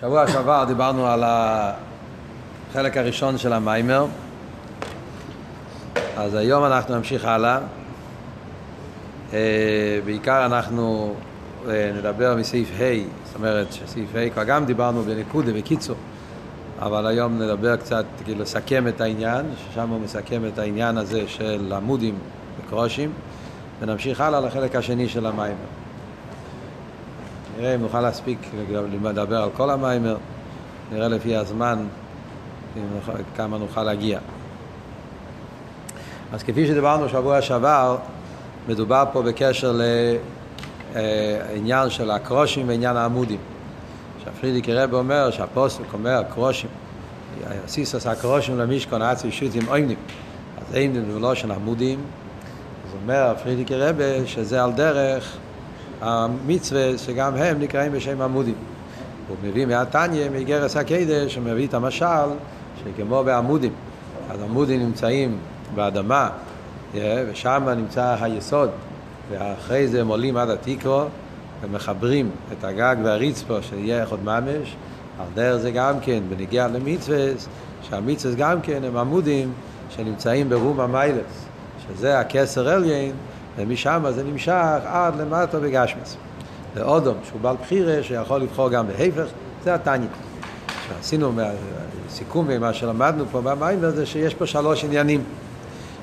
שבוע שעבר דיברנו על החלק הראשון של המיימר, אז היום אנחנו נמשיך הלאה. אה, בעיקר אנחנו אה, נדבר מסעיף ה', זאת אומרת שסעיף ה' כבר גם דיברנו בנקודה, בקיצור, אבל היום נדבר קצת, כאילו לסכם את העניין, ששם הוא מסכם את העניין הזה של עמודים וקרושים, ונמשיך הלאה לחלק השני של המיימר. נראה אם נוכל להספיק לדבר על כל המיימר, נראה לפי הזמן כמה נוכל להגיע. אז כפי שדיברנו שבוע שעבר, מדובר פה בקשר לעניין של הקרושים ועניין העמודים. שהפרידיק רב אומר שהפוסק אומר קרושים, סיסוס הקרושים למשכון עצי שוטים אוימנים. אז אוימנים זה לא של עמודים, אז אומר פרידיק רב שזה על דרך המצווה שגם הם נקראים בשם עמודים. הוא מביא מהתניא, מאיגרס הקדש, הוא מביא את המשל שכמו בעמודים. אז עמודים נמצאים באדמה, ושם נמצא היסוד, ואחרי זה הם עולים עד התיקרו ומחברים את הגג והריצפו שיהיה איך עוד ממש. על דרך זה גם כן, בנגיע למצווה, שהמצווה גם כן הם עמודים שנמצאים ברום המיילס, שזה הכסר עליין, ומשם זה נמשך עד למטה בגשמס. זה אודום שהוא בעל בחירה שיכול לבחור גם בהפך, זה התניא. שעשינו סיכום ממה שלמדנו פה במים זה שיש פה שלוש עניינים.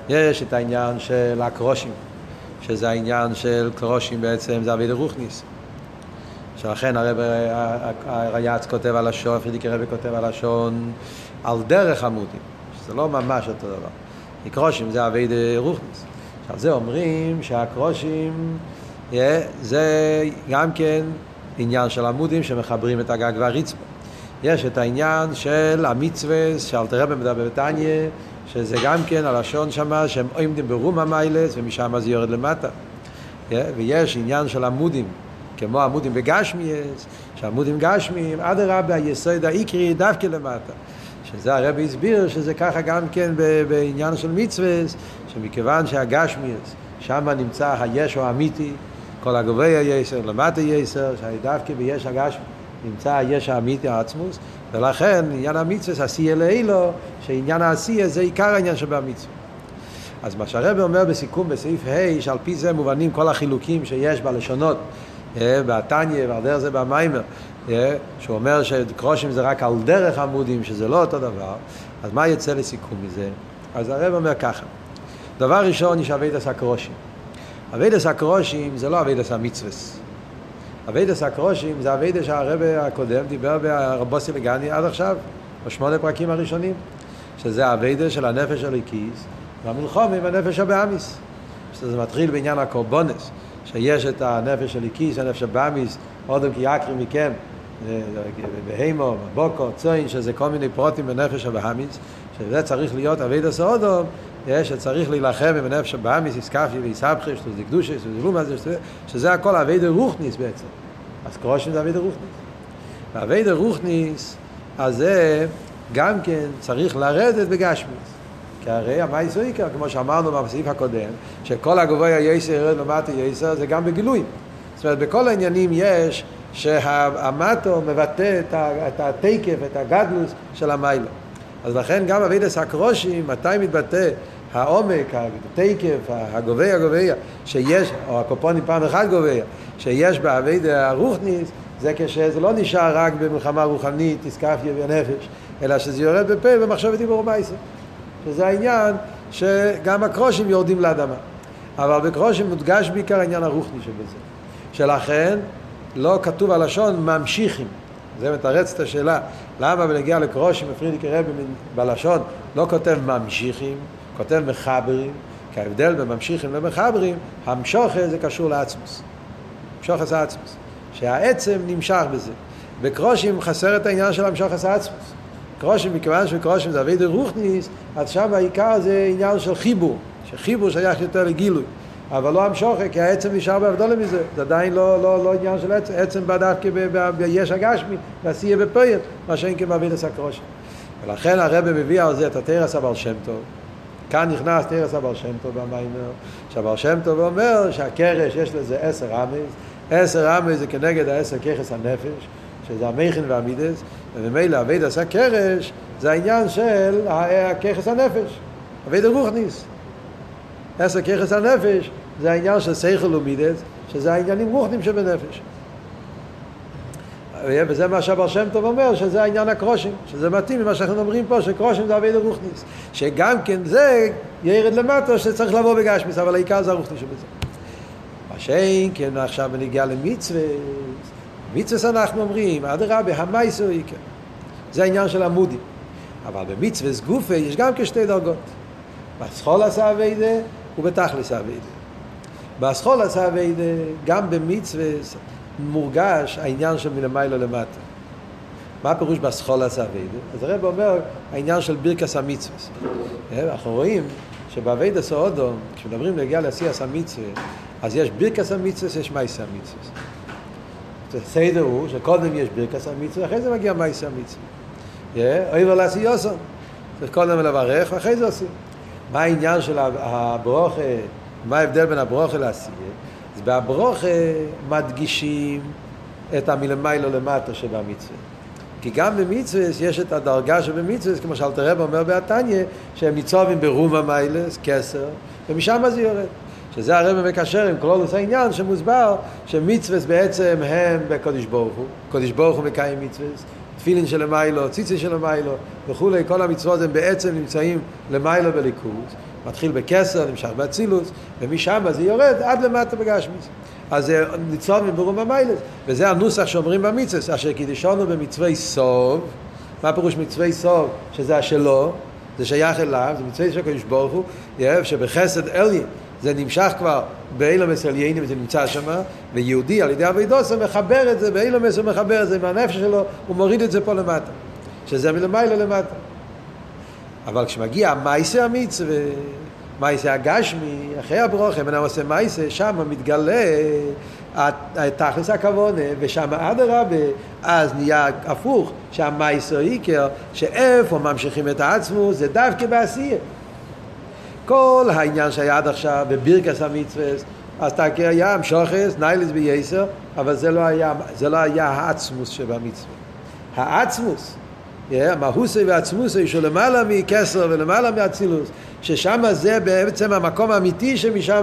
יש את העניין של הקרושים, שזה העניין של קרושים בעצם, זה אבי דרוכניס. שלכן הרב הרייץ כותב על השון, פרידיק הרב כותב על השון, על דרך עמודים, שזה לא ממש אותו דבר. קרושים זה אבי דרוכניס. על זה אומרים שהקרושים זה גם כן עניין של עמודים שמחברים את הגג והרצפה. יש את העניין של המצווה שאלתר רבי מדבר בתניא, שזה גם כן הלשון שמה שהם עומדים ברום המיילס ומשם זה יורד למטה. ויש עניין של עמודים, כמו עמודים בגשמיאס, שעמודים גשמיים, אדרבה, היסוד העיקרי דווקא למטה. שזה הרבי הסביר שזה ככה גם כן בעניין של מצווה, שמכיוון שהגשמיאס, שם נמצא הישו האמיתי, כל הגובה יסר, למטה יסר, שדווקא ביש הגשמי נמצא היש האמיתי העצמוס, ולכן עניין המצווה, עשייה לאילו, שעניין העשייה זה עיקר העניין שבמצווה. אז מה שהרבי אומר בסיכום בסעיף ה' שעל פי זה מובנים כל החילוקים שיש בלשונות, בתניא ועל דרך זה במאמר, שהוא אומר שקרשים זה רק על דרך עמודים, שזה לא אותו דבר, אז מה יצא לסיכום מזה? אז הרב אומר ככה, דבר ראשון יש עבודת הקרשים. עבודת הקרשים זה לא עבודת המצוות. עבודת הקרשים זה עבודה שהרבי הקודם דיבר בבאתי לגני עד עכשיו, בשמונה פרקים הראשונים, שזה עבודה של הנפש האלוקית והמלחמה עם הנפש הבהמית. שזה מתחיל בעניין הקורבונס, שיש את הנפש הליקיס, הנפש הבאמיס, אודם כי יקרי מכם, בהימו, בבוקו, צוין, שזה כל מיני פרוטים בנפש הבאמיס, שזה צריך להיות אבידס אודום, שצריך להילחם עם הנפש הבאמיס, איסקפי ואיסבחי, שזה קדושה, שזה לומה, שזה הכל אבידר רוחניס בעצם. אז קרושים זה אבידר רוחניס. ואבידר רוחניס, אז זה גם כן צריך לרדת בגשמיס. כי הרי המייס הוא עיקר, כמו שאמרנו בסעיף הקודם, שכל הגבוה יסר ירד למטה יסר, זה גם בגילוי. זאת אומרת, בכל העניינים יש שהמטו מבטא את התקף, את הגדלוס של המיילו. אז לכן גם אבידס הקרושים, מתי מתבטא העומק, התקף, הגובה הגובה, שיש, או הקופונים פעם אחת גובה, שיש באבידה הרוחניס, זה כשזה לא נשאר רק במלחמה רוחנית, תסקפיה ונפש, אלא שזה יורד בפה במחשבת דיבור מייסר. שזה העניין שגם הקרושים יורדים לאדמה. אבל בקרושים מודגש בעיקר העניין הרוחני שבזה. שלכן לא כתוב הלשון ממשיכים. זה מתרץ את השאלה, למה בנגיע לקרושים בפרידיק רבי בלשון לא כותב ממשיכים, כותב מחברים, כי ההבדל בין ממשיכים ומחברים, המשוכה זה קשור לעצמוס. המשוכס העצמוס. שהעצם נמשך בזה. בקרושים חסר את העניין של המשוכס העצמוס. קרושים, מכיוון שקרושים זה אבידר רוחניס, אז שם העיקר זה עניין של חיבור, שחיבור שייך יותר לגילוי. אבל לא המשוכר, כי העצם נשאר בהבדולה מזה. זה עדיין לא, לא, לא עניין של עצם, עצם בדווקא ביש הגשמי, ועשייה בפועל, מה שאין את הקרושים. ולכן הרב מביא על זה את התרס הבעל שם טוב. כאן נכנס תרס הבעל שם טוב במיימר, שהבעל שם טוב אומר שהקרש יש לזה עשר אמות, עשר אמות זה כנגד העשר כוחות הנפש, שזה המוחין והמידות, וממילא עבודת הקרש, זה העניין של כוחות הנפש, עבודה רוחנית. עשר כוחות הנפש זה העניין של שכל ומידות, שזה העניינים רוחנים שבנפש. וזה מה שהבעל שם טוב אומר, שזה העניין הקרשים, שזה מתאים למה שאנחנו אומרים פה, שקרשים זה עבודה רוחנית. שגם כן זה ירד למטה שצריך לבוא בגשמיס, אבל העיקר זה הרוכניס שבזה. מה שאין כן עכשיו בנגיעה למצווה, מצווה אנחנו אומרים, אדרבה, המייסו עיקר. זה העניין של עמודים. אבל במצווה סגופה יש גם כשתי דרגות. בסחול עשה אביידה ובתכלס אביידה. בסחול עשה אביידה, גם במצווה מורגש העניין של מלמעלה למטה. מה הפירוש בסחול עשה אביידה? אז הרב אומר העניין של בירקס המצווה. אנחנו רואים שבאביידה סעודו, כשמדברים להגיע לעשיית המצווה, אז יש בירקס המצווה, יש מייסה המצווה. הסדר הוא שקודם יש בירקס המצווה, אחרי זה מגיע מייסה המצווה. עבר לעשיוסו. צריך קודם לברך ואחרי זה עושים. מה העניין של הברוכה, מה ההבדל בין הברוכה לעשייה? אז בהברוכה מדגישים את המלמיילו למטה שבמצווה. כי גם במצווה יש את הדרגה שבמצווה, כמו שאלתר רב אומר בעתניה, שהם מצווים ברום המיילס, כסר, ומשם זה יורד. שזה הרב מקשר עם כלולוס העניין שמוסבר שמצווה בעצם הם בקודש ברוך הוא, קודש ברוך הוא מקיים מצווה, תפילין של המיילו, ציצי של המיילו וכולי, כל המצוות הם בעצם נמצאים למיילו בליכוז, מתחיל בקסר, נמשך באצילוס, ומשם זה יורד עד למטה בגשמיס. אז זה ניצוב מברום המיילס, וזה הנוסח שאומרים במצווה, אשר קידישונו במצווי סוב, מה פירוש מצווי סוב? שזה השלו, זה שייך אליו, זה מצווי של הקדוש ברוך הוא, שבחסד אלי זה נמשך כבר באילומס עליינים, זה נמצא שם, ויהודי על ידי אבידוסה מחבר את זה, באילומס הוא מחבר את זה עם הנפש שלו, הוא מוריד את זה פה למטה, שזה מלמעלה למטה. אבל כשמגיע מייסה המצווה, מייסה הגשמי, אחרי הברוכה, בן עושה מייסה, שם מתגלה תכלס הכוונה, ושם אדרבה, אז נהיה הפוך, שהמייסה עיקר, שאיפה ממשיכים את העצמו, זה דווקא בעשייה. כל העניין שהיה עד עכשיו בבירקס המצווה, אז תקי היה המשוכס, ניילס בייסר, אבל זה לא היה, זה לא היה העצמוס שבמצווה. העצמוס, המהוסי והעצמוסי שהוא למעלה מכסר ולמעלה מאצילוס, ששם זה בעצם המקום האמיתי שמשם,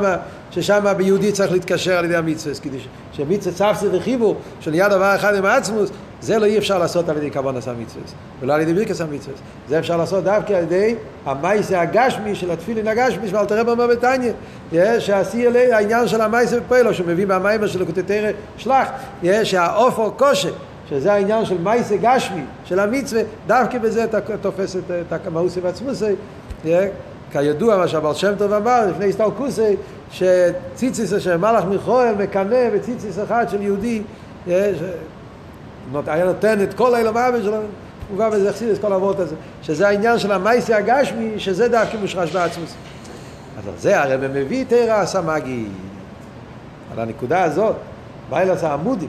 ששם ביהודי צריך להתקשר על ידי המצווה, כדי שמצווה צפסי וחיבור, שנהיה דבר אחד עם העצמוס, זה לא אי אפשר לעשות על ידי כבון עשה מצווה, ולא על ידי ברכס המצווה. זה אפשר לעשות דווקא על ידי המייסה הגשמי של התפילין הגשמי, ואל תראה אומר בתניא, שעשי אלי העניין של המייסה בפועלו, שהוא מביא מהמיימר של לקוטטרא שלח, שהאופו קושי, שזה העניין של מייסה גשמי, של המצווה, דווקא בזה אתה תופס את המאוסי ועצמוסי, כידוע מה שהבר שם טוב אמר לפני הסתר כוסי, שציציס אשר מלאך מיכואל מקנא בציציס אחד של יהודי, היה נותן את כל האבן שלו, הוא בא וזה החסיד את כל האבות הזה, שזה העניין של המייסי הגשמי, שזה דווקא מושרש בעצמוס. אז על זה הרי מביא תרא הסמגי, על הנקודה הזאת, מיילס העמודים,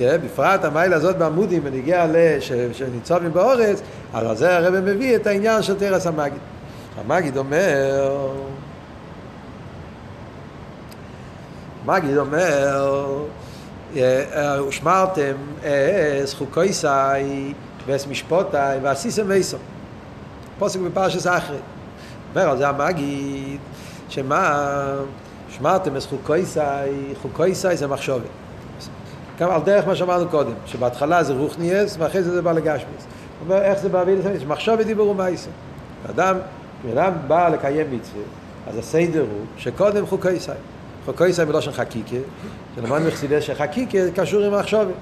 בפרט המיילה הזאת בעמודים ונגיע שניצובים באורץ, אז על זה הרב מביא את העניין של תרס המגיד. המגיד אומר, המגיד אומר, ושמרתם אס חוקויסאי ואס משפוטאי ועשיסם ואיסו. פוסק בפרשס אחרי. אומר על זה המגיד, שמה, שמרתם אס חוקויסאי, חוקויסאי זה מחשובת. גם על דרך מה שאמרנו קודם, שבהתחלה זה רוחניאס ואחרי זה זה בא לגשמיס. הוא אומר איך זה בא וידע מחשוב ודיבור ומייסה. אדם, כשאדם בא לקיים מצווה, אז הסדר הוא שקודם חוקי סי. חוקי סי בלושן חקיקה, שלמדנו מחסידי שחקיקה קשור עם מחשובת.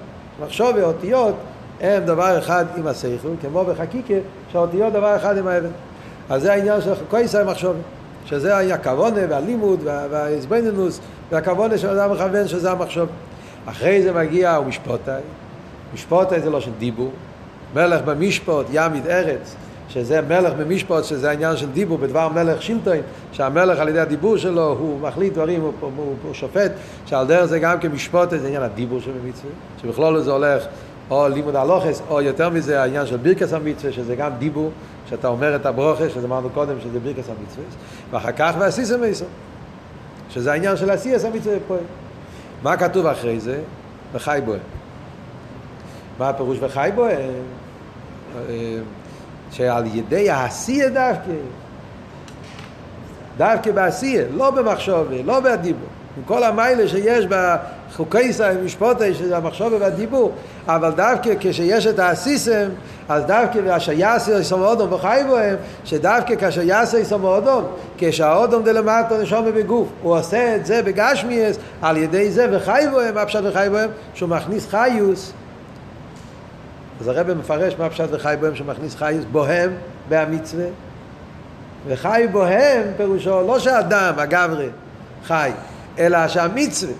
מחשובת, אותיות, הם דבר אחד עם השכל, כמו בחקיקה, שהאותיות דבר אחד עם האבן. אז זה העניין של חוקי סי מחשובת. שזה הכוונה והלימוד והעזבנינוס והכוונה של אדם מכוון שזה המחשוב. אחרי זה מגיע ומשפוטי, משפוטי זה לא של דיבור, מלך במשפוט, ימיד ארץ, שזה מלך במשפוט, שזה העניין של דיבור, בדבר מלך שילטון, שהמלך על ידי הדיבור שלו הוא מחליט דברים, הוא, הוא, הוא, הוא שופט, שעל דרך זה גם כמשפוט, זה עניין הדיבור של המצווה, שבכלול זה הולך או לימוד הלוכס, או יותר מזה העניין של בירקס המצווה, שזה גם דיבור, שאתה אומר את הברוכה, שזה אמרנו קודם, שזה בירקס המצווה, ואחר כך ועשיסם מייסו, שזה העניין של עשייס המצווה פועל. מה כתוב אחרי זה? וחי בוהם. מה הפירוש וחי בהם? שעל ידי העשייה דווקא, דווקא בעשייה, לא במחשבה, לא בדיבור. עם כל המיילה שיש בחוקי משפוטי, שזה המחשבה והדיבור, אבל דווקא כשיש את האסיסם, אז דווקא יעשה יסום אודום וחי בהם, שדווקא כאשר יעשה יסום אודום, כשהאודום דלמטו נשום בגוף, הוא עושה את זה בגשמיאס, על ידי זה וחי בהם, מה פשט וחי בהם? שהוא מכניס חיוס. אז הרב מפרש מה פשט וחי בהם שמכניס חיוס בוהם בהמצווה. וחי בוהם פירושו לא שאדם, הגברי, חי, אלא שהמצווה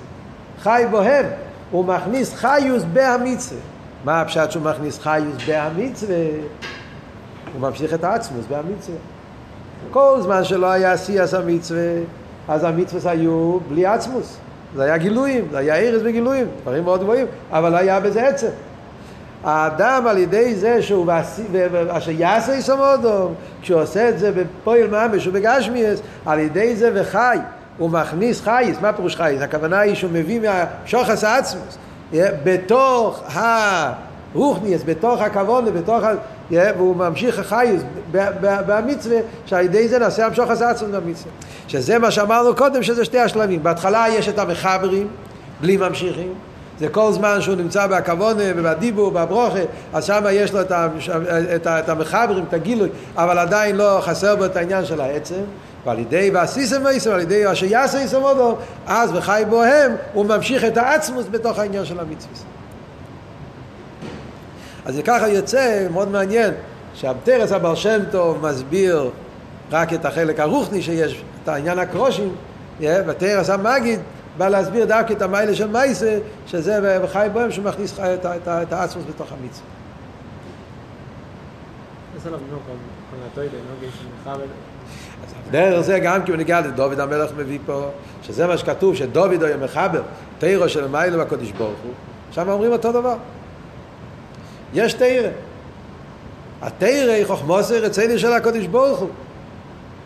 חי בוהם, הוא מכניס חיוס בהמצווה. מה הפשט שהוא מכניס חיוס בהמצווה? הוא ממשיך את העצמוס בהמצווה. כל זמן שלא היה סייס המצווה, אז המצווה היו בלי עצמוס. זה היה גילויים, זה היה ארז וגילויים, דברים מאוד גבוהים, אבל לא היה בזה עצם. האדם על ידי זה שהוא אשר יעשה יסמודו, כשהוא עושה את זה בפועל ממש ובגשמיאס, על ידי זה וחי, הוא מכניס חייס, מה פירוש חייס? הכוונה היא שהוא מביא מהשוחס העצמוס, בתוך הרוחניאס, בתוך הכבוד, בתוך ה... והוא ממשיך חייס במצווה, שעל ידי זה נעשה המשוך העצמוס במצווה. שזה מה שאמרנו קודם, שזה שתי השלבים. בהתחלה יש את המחברים, בלי ממשיכים. זה כל זמן שהוא נמצא בהכוונה ובדיבור, בברוכה, אז שם יש לו את המחברים, את הגילוי, אבל עדיין לא חסר בו את העניין של העצם. ועל ידי ועשיסם ואיסם, על ידי אשר יעשה איסם עודו, אז וחי בוהם, הוא ממשיך את העצמוס בתוך העניין של המצווה. אז ככה יוצא, מאוד מעניין, שהבטרס הבר שם טוב מסביר רק את החלק הרוחני שיש, את העניין הקרושים, ותרס המגיד בא להסביר דווקא את המיילה של מייסה, שזה וחי בוהם שמכניס את, את, את העצמוס בתוך המצווה. דרך זה גם כי הוא ניגע לדוד המלך מביא פה, שזה מה שכתוב, שדוד היה מחבר, תירו של מיילה בקודש ברוך הוא, שם אומרים אותו דבר. יש תירה. התירה היא חוכמוסר רציני של הקודש ברוך הוא.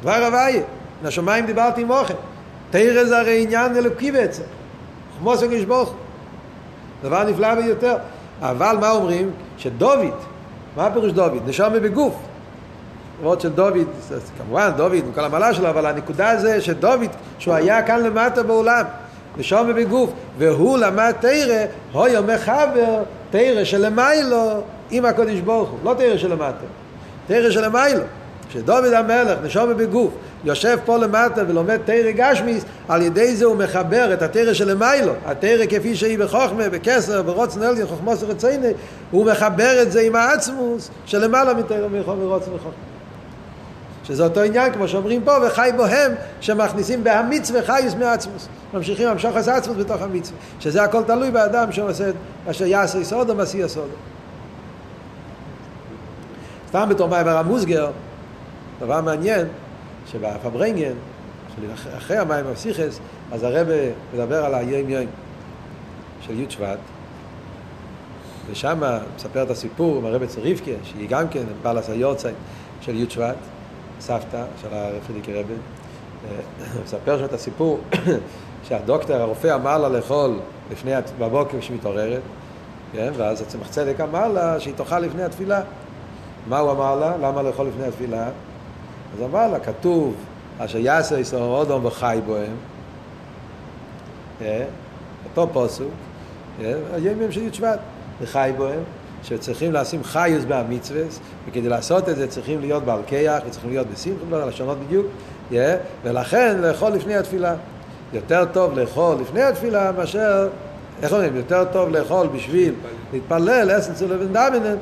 דבר הוויה. מהשמיים דיברתי עם אוכל. תרא זה הרי עניין אלוקי בעצם. חמוס הקדוש ברוך הוא. דבר נפלא ביותר. אבל מה אומרים? שדוד, מה הפירוש דוד? נשום בגוף. למרות של דוד, כמובן דוד עם כל המעלה שלו, אבל הנקודה זה שדוד, שהוא היה כאן למטה בעולם, נשום בגוף, והוא למד תרא, הויו מחבר תרא שלמיילו עם הקודש ברוך הוא, לא תרא שלמטה, תרא שלמיילו. שדוד המלך נשום בגוף יושב פה למטה ולומד תרא גשמיס, על ידי זה הוא מחבר את התרא שלמיילו, התרא כפי שהיא בחוכמה, בכסר, ברוצן אלגן, חוכמוס ורצייני, הוא מחבר את זה עם העצמוס שלמעלה מתרא ורוצן וחוכמה. שזה אותו עניין, כמו שאומרים פה, וחי בוהם, שמכניסים בהמצווה חייס מעצמוס. ממשיכים למשוך את העצמוס בתוך המצווה. שזה הכל תלוי באדם שעושה אשר יעשה יסודו, מסי יסודו. סתם בתור מעבר המוסגר, דבר מעניין, שבפברנגן, אחרי המים הפסיכס, אז הרב מדבר על היום יום של י' שבט, ושם מספר את הסיפור עם הרב רבקה, שהיא גם כן בעלת היורצייט של י' שבט, סבתא של הרב רבי, מספר שם את הסיפור שהדוקטור, הרופא אמר לה לאכול לפני, בבוקר כשהיא מתעוררת, כן? ואז הצמח צדק אמר לה שהיא תאכל לפני התפילה. מה הוא אמר לה? למה לאכול לפני התפילה? אז אמר לה, כתוב, אשר יעשה ישראל אודום וחי בוהם, אה, אותו פוסוק, אה, הימים של י' שבט, וחי בוהם, שצריכים לשים חיוס במצווה, וכדי לעשות את זה צריכים להיות בעל כיח, וצריכים להיות בשמחה, לשונות בדיוק, אה, ולכן לאכול לפני התפילה. יותר טוב לאכול לפני התפילה מאשר, איך אומרים, יותר טוב לאכול בשביל להתפלל, אסנצו לבן דמינן,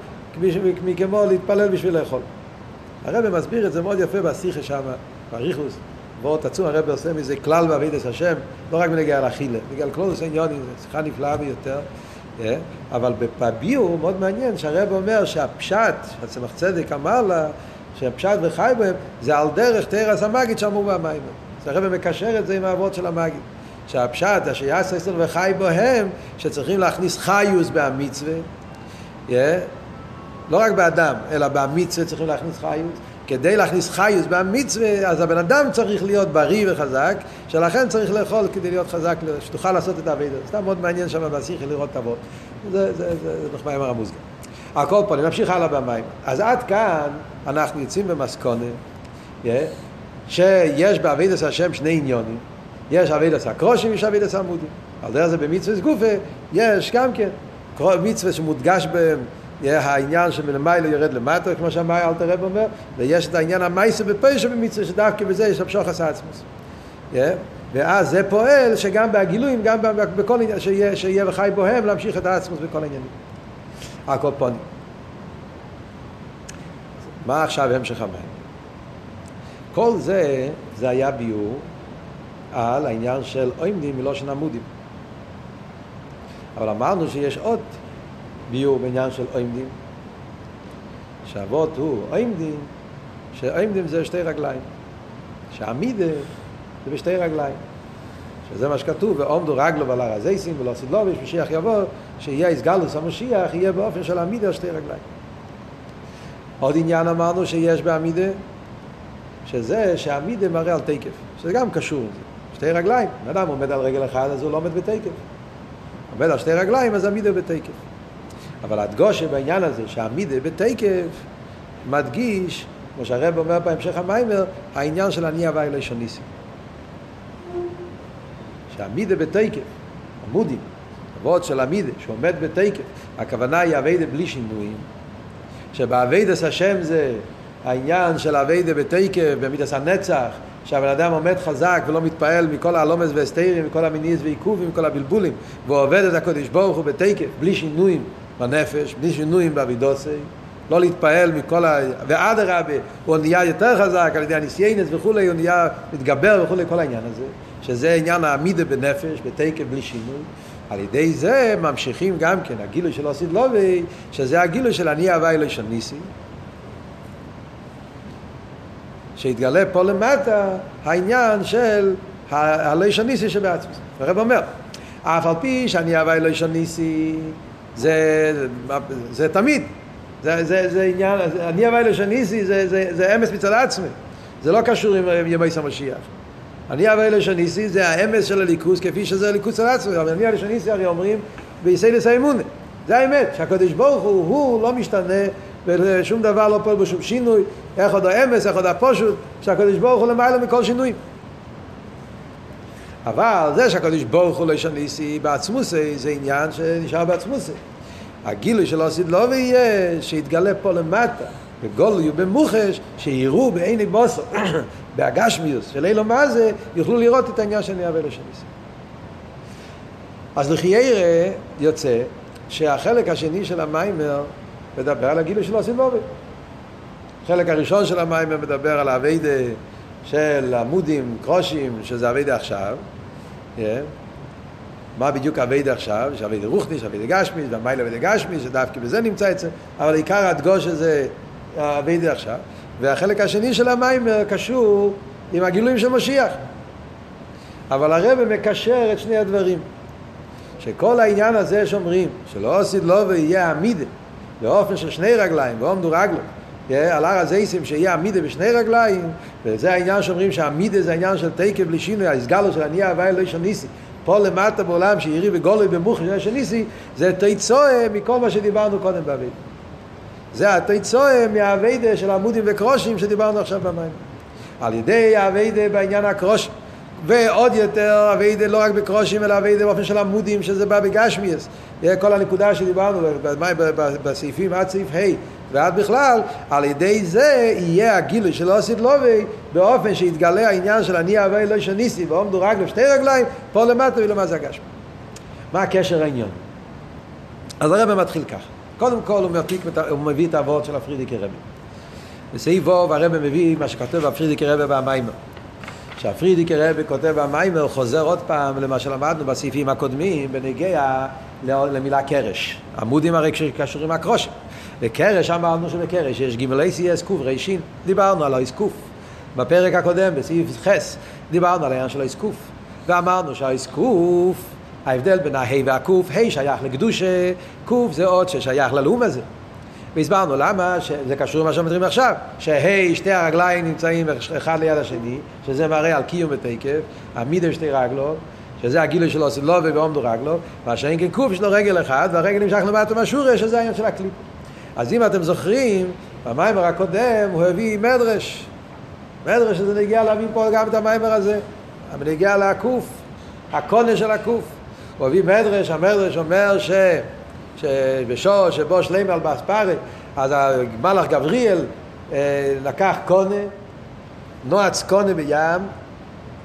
כמו להתפלל בשביל לאכול. הרב מסביר את זה מאוד יפה בשיחה שם, בריחוס, ועוד עצום הרב עושה מזה כלל בעבידת השם, לא רק בנגיע לאכילה, בנגיע לכלולוס עניונים, זו שיחה נפלאה ביותר? אבל בביור מאוד מעניין שהרב אומר שהפשט, הצמח צדק אמר לה, שהפשט וחי בהם, זה על דרך תרס המגיד שאמרו במים. אז הרב מקשר את זה עם האבות של המגיד. שהפשט, יעשה ישראל וחי בהם, שצריכים להכניס חיוס במצווה, yeah, לא רק באדם, אלא במצווה צריכים להכניס חיות. כדי להכניס חיות במצווה, אז הבן אדם צריך להיות בריא וחזק, שלכן צריך לאכול כדי להיות חזק, שתוכל לעשות את העבודה. סתם מאוד מעניין שם בשיחה לראות את אבות. זה, זה, זה, זה נחמיימר המוסגר. על כל פנים, נמשיך הלאה במים. אז עד כאן אנחנו יוצאים במסכונה, yeah, שיש בעבידת השם שני עניונים. יש עבידת הקרושים ויש עבידת עמודים. על דרך זה במצווה גופה יש גם כן מצווה שמודגש בהם העניין שמלמעלה יורד למטה, כמו שהמאי אלתר רב אומר, ויש את העניין המייסה בפשע במצווה, שדווקא בזה יש המשוך הסעצמוס. Yeah. ואז זה פועל שגם בהגילויים, גם בכל עניין, שיהיה, שיהיה וחי בוהם, להמשיך את העצמוס בכל העניינים. הקופונים. מה עכשיו המשך המים? כל זה, זה היה ביור על העניין של עומדים מלושן עמודים. אבל אמרנו שיש עוד ביור בעניין של עומדים. שהאבות הוא עומדים, שעומדים זה שתי רגליים. שעמידה זה בשתי רגליים. שזה מה שכתוב, ועומדו רגלו ועל הר הזייסים ולא סדלוביש, משיח יבוא, שיהיה איסגלוס המשיח, יהיה באופן של עמידה על שתי רגליים. עוד עניין אמרנו שיש בעמידה, שזה שעמידה מראה על תקף, שזה גם קשור לזה. שתי רגליים, בן אדם עומד על רגל אחד אז הוא לא עומד בתקף. עומד על שתי רגליים אז עמידה בתקף. אבל הדגושה בעניין הזה שהעמידה בתקף מדגיש, כמו שהרב אומר בהמשך המיימר, העניין של אני הווי לשניסי. שעמידה בתקף, עמודים, עבוד של עמידה, שעומד בתקף, הכוונה היא אביידה בלי שינויים, שבאביידס השם זה העניין של אביידה בתקף, במידס הנצח, שהבן אדם עומד חזק ולא מתפעל מכל הלומס והסתירים, מכל המיניס ועיכובים, מכל הבלבולים, והוא עובד את הקודש ברוך הוא בתקף, בלי שינויים בנפש, בלי שינויים באבידוסי, לא להתפעל מכל ה... ואדרבה, הוא נהיה יותר חזק על ידי הניסיינס וכולי, הוא נהיה מתגבר וכולי, כל העניין הזה, שזה עניין העמידה בנפש, בתקף בלי שינוי. על ידי זה ממשיכים גם כן, הגילוי של אוסיד לובי, שזה הגילוי של אני הווי לא של ניסי. שהתגלה פה למטה העניין של הלא ניסי שבעצמו. הרב אומר, אף על פי שאני הווי לא ניסי, זה, זה תמיד, זה, זה, זה עניין, אני הווי לא ניסי זה, זה, זה אמס מצד עצמי, זה לא קשור עם ימי המשיח. אני הווי לא ניסי זה האמס של הליכוס כפי שזה הליכוס של עצמי, אבל אני הווי ניסי הרי אומרים ביסיידס האמונה. זה האמת, שהקדוש ברוך הוא, הוא לא משתנה ושום דבר לא פועל בשום שינוי, איך עוד האמס, איך עוד הפושוט, שהקדוש ברוך הוא למעלה מכל שינוי. אבל זה שהקדוש ברוך הוא לא ישניסי בעצמוסי, זה עניין שנשאר בעצמוסי. הגילוי של עשית לא ויהיה שיתגלה פה למטה, בגולוי ובמוחש, שיראו בעיני בוסר, בהגשמיוס של אילו מה זה, יוכלו לראות את העניין של נהיה לשניסי. אז לחיירה יוצא שהחלק השני של המיימר מדבר על הגילוי של לא החלק הראשון של המיימר מדבר על האביידה של עמודים, קרושים, שזה אביידה עכשיו. Yeah. מה בדיוק אביידה עכשיו? יש אביידה רוחניש, אביידה גשמיש, והמיילה אביידה גשמיש, שדווקא בזה נמצא אצל, אבל עיקר הדגוש הזה אביידה עכשיו. והחלק השני של המיימר קשור עם הגילויים של משיח. אבל הרב מקשר את שני הדברים. שכל העניין הזה שאומרים, שלא עשית לו ויהיה עמידה, באופן של שני רגליים, ועומדו רגלו, על הר הזייסים שיהיה עמידה בשני רגליים, וזה העניין שאומרים שהעמידה זה העניין של תקף בלי שינוי, ההסגלו של אני הווי לא ישניסי. פה למטה בעולם שירי בגולוי במוחי של שניסי, זה תיצואה מכל מה שדיברנו קודם באבידה. זה התיצואה מהאבידה של עמודים וקרושים שדיברנו עכשיו במים. על ידי האבידה בעניין הקרושים. ועוד יותר אביידה לא רק בקרושים אלא אביידה באופן של עמודים שזה בא בגשמיאס כל הנקודה שדיברנו בסעיפים עד סעיף ה' ועד בכלל על ידי זה יהיה הגילוי של אוסיד לובי באופן שיתגלה העניין של אני אהבה לא שניסי ועומדו רגלו שתי רגליים פה למטה ולמה זה הגשמי מה הקשר העניין? אז הרב מתחיל ככה קודם כל הוא, מתיק, הוא מביא את העבוד של הפרידיקי רבי. בסעיף ווב הרב מביא מה שכתוב בפרידיקי רבי והמיימר שהפרידיקי רבי כותב במיימר חוזר עוד פעם למה שלמדנו בסעיפים הקודמים בנגיע למילה קרש. עמודים הרי קשורים הקרושים. וקרש אמרנו שבקרש יש גימלי סייס קוף רישין, דיברנו על האיסקוף. בפרק הקודם בסעיף חס דיברנו על העניין של האיסקוף. ואמרנו שהאיסקוף, ההבדל בין ההי והקוף, ה' שייך לקדושה, קוף זה עוד ששייך ללאום הזה. והסברנו למה, שזה קשור למה שאומרים עכשיו, שהי, שתי הרגליים נמצאים אחד ליד השני, שזה מראה על קיום ותקף, עמיד עם שתי רגלות, שזה הגילוי של עושה לובה ועומדו רגלו, מה שאין כן קוף יש לו רגל אחד, והרגל נמשך למטה מהשורש, שזה העניין של הקליפ. אז אם אתם זוכרים, במיימר הקודם הוא הביא מדרש. מדרש שזה נגיע להביא פה גם את המיימר הזה. אבל נגיע לקוף, הקונה של הקוף. הוא הביא מדרש, המדרש אומר ש... שבשור שבו שלמה על באספרי, אז המלאך גבריאל אה, לקח קונה, נועץ קונה בים,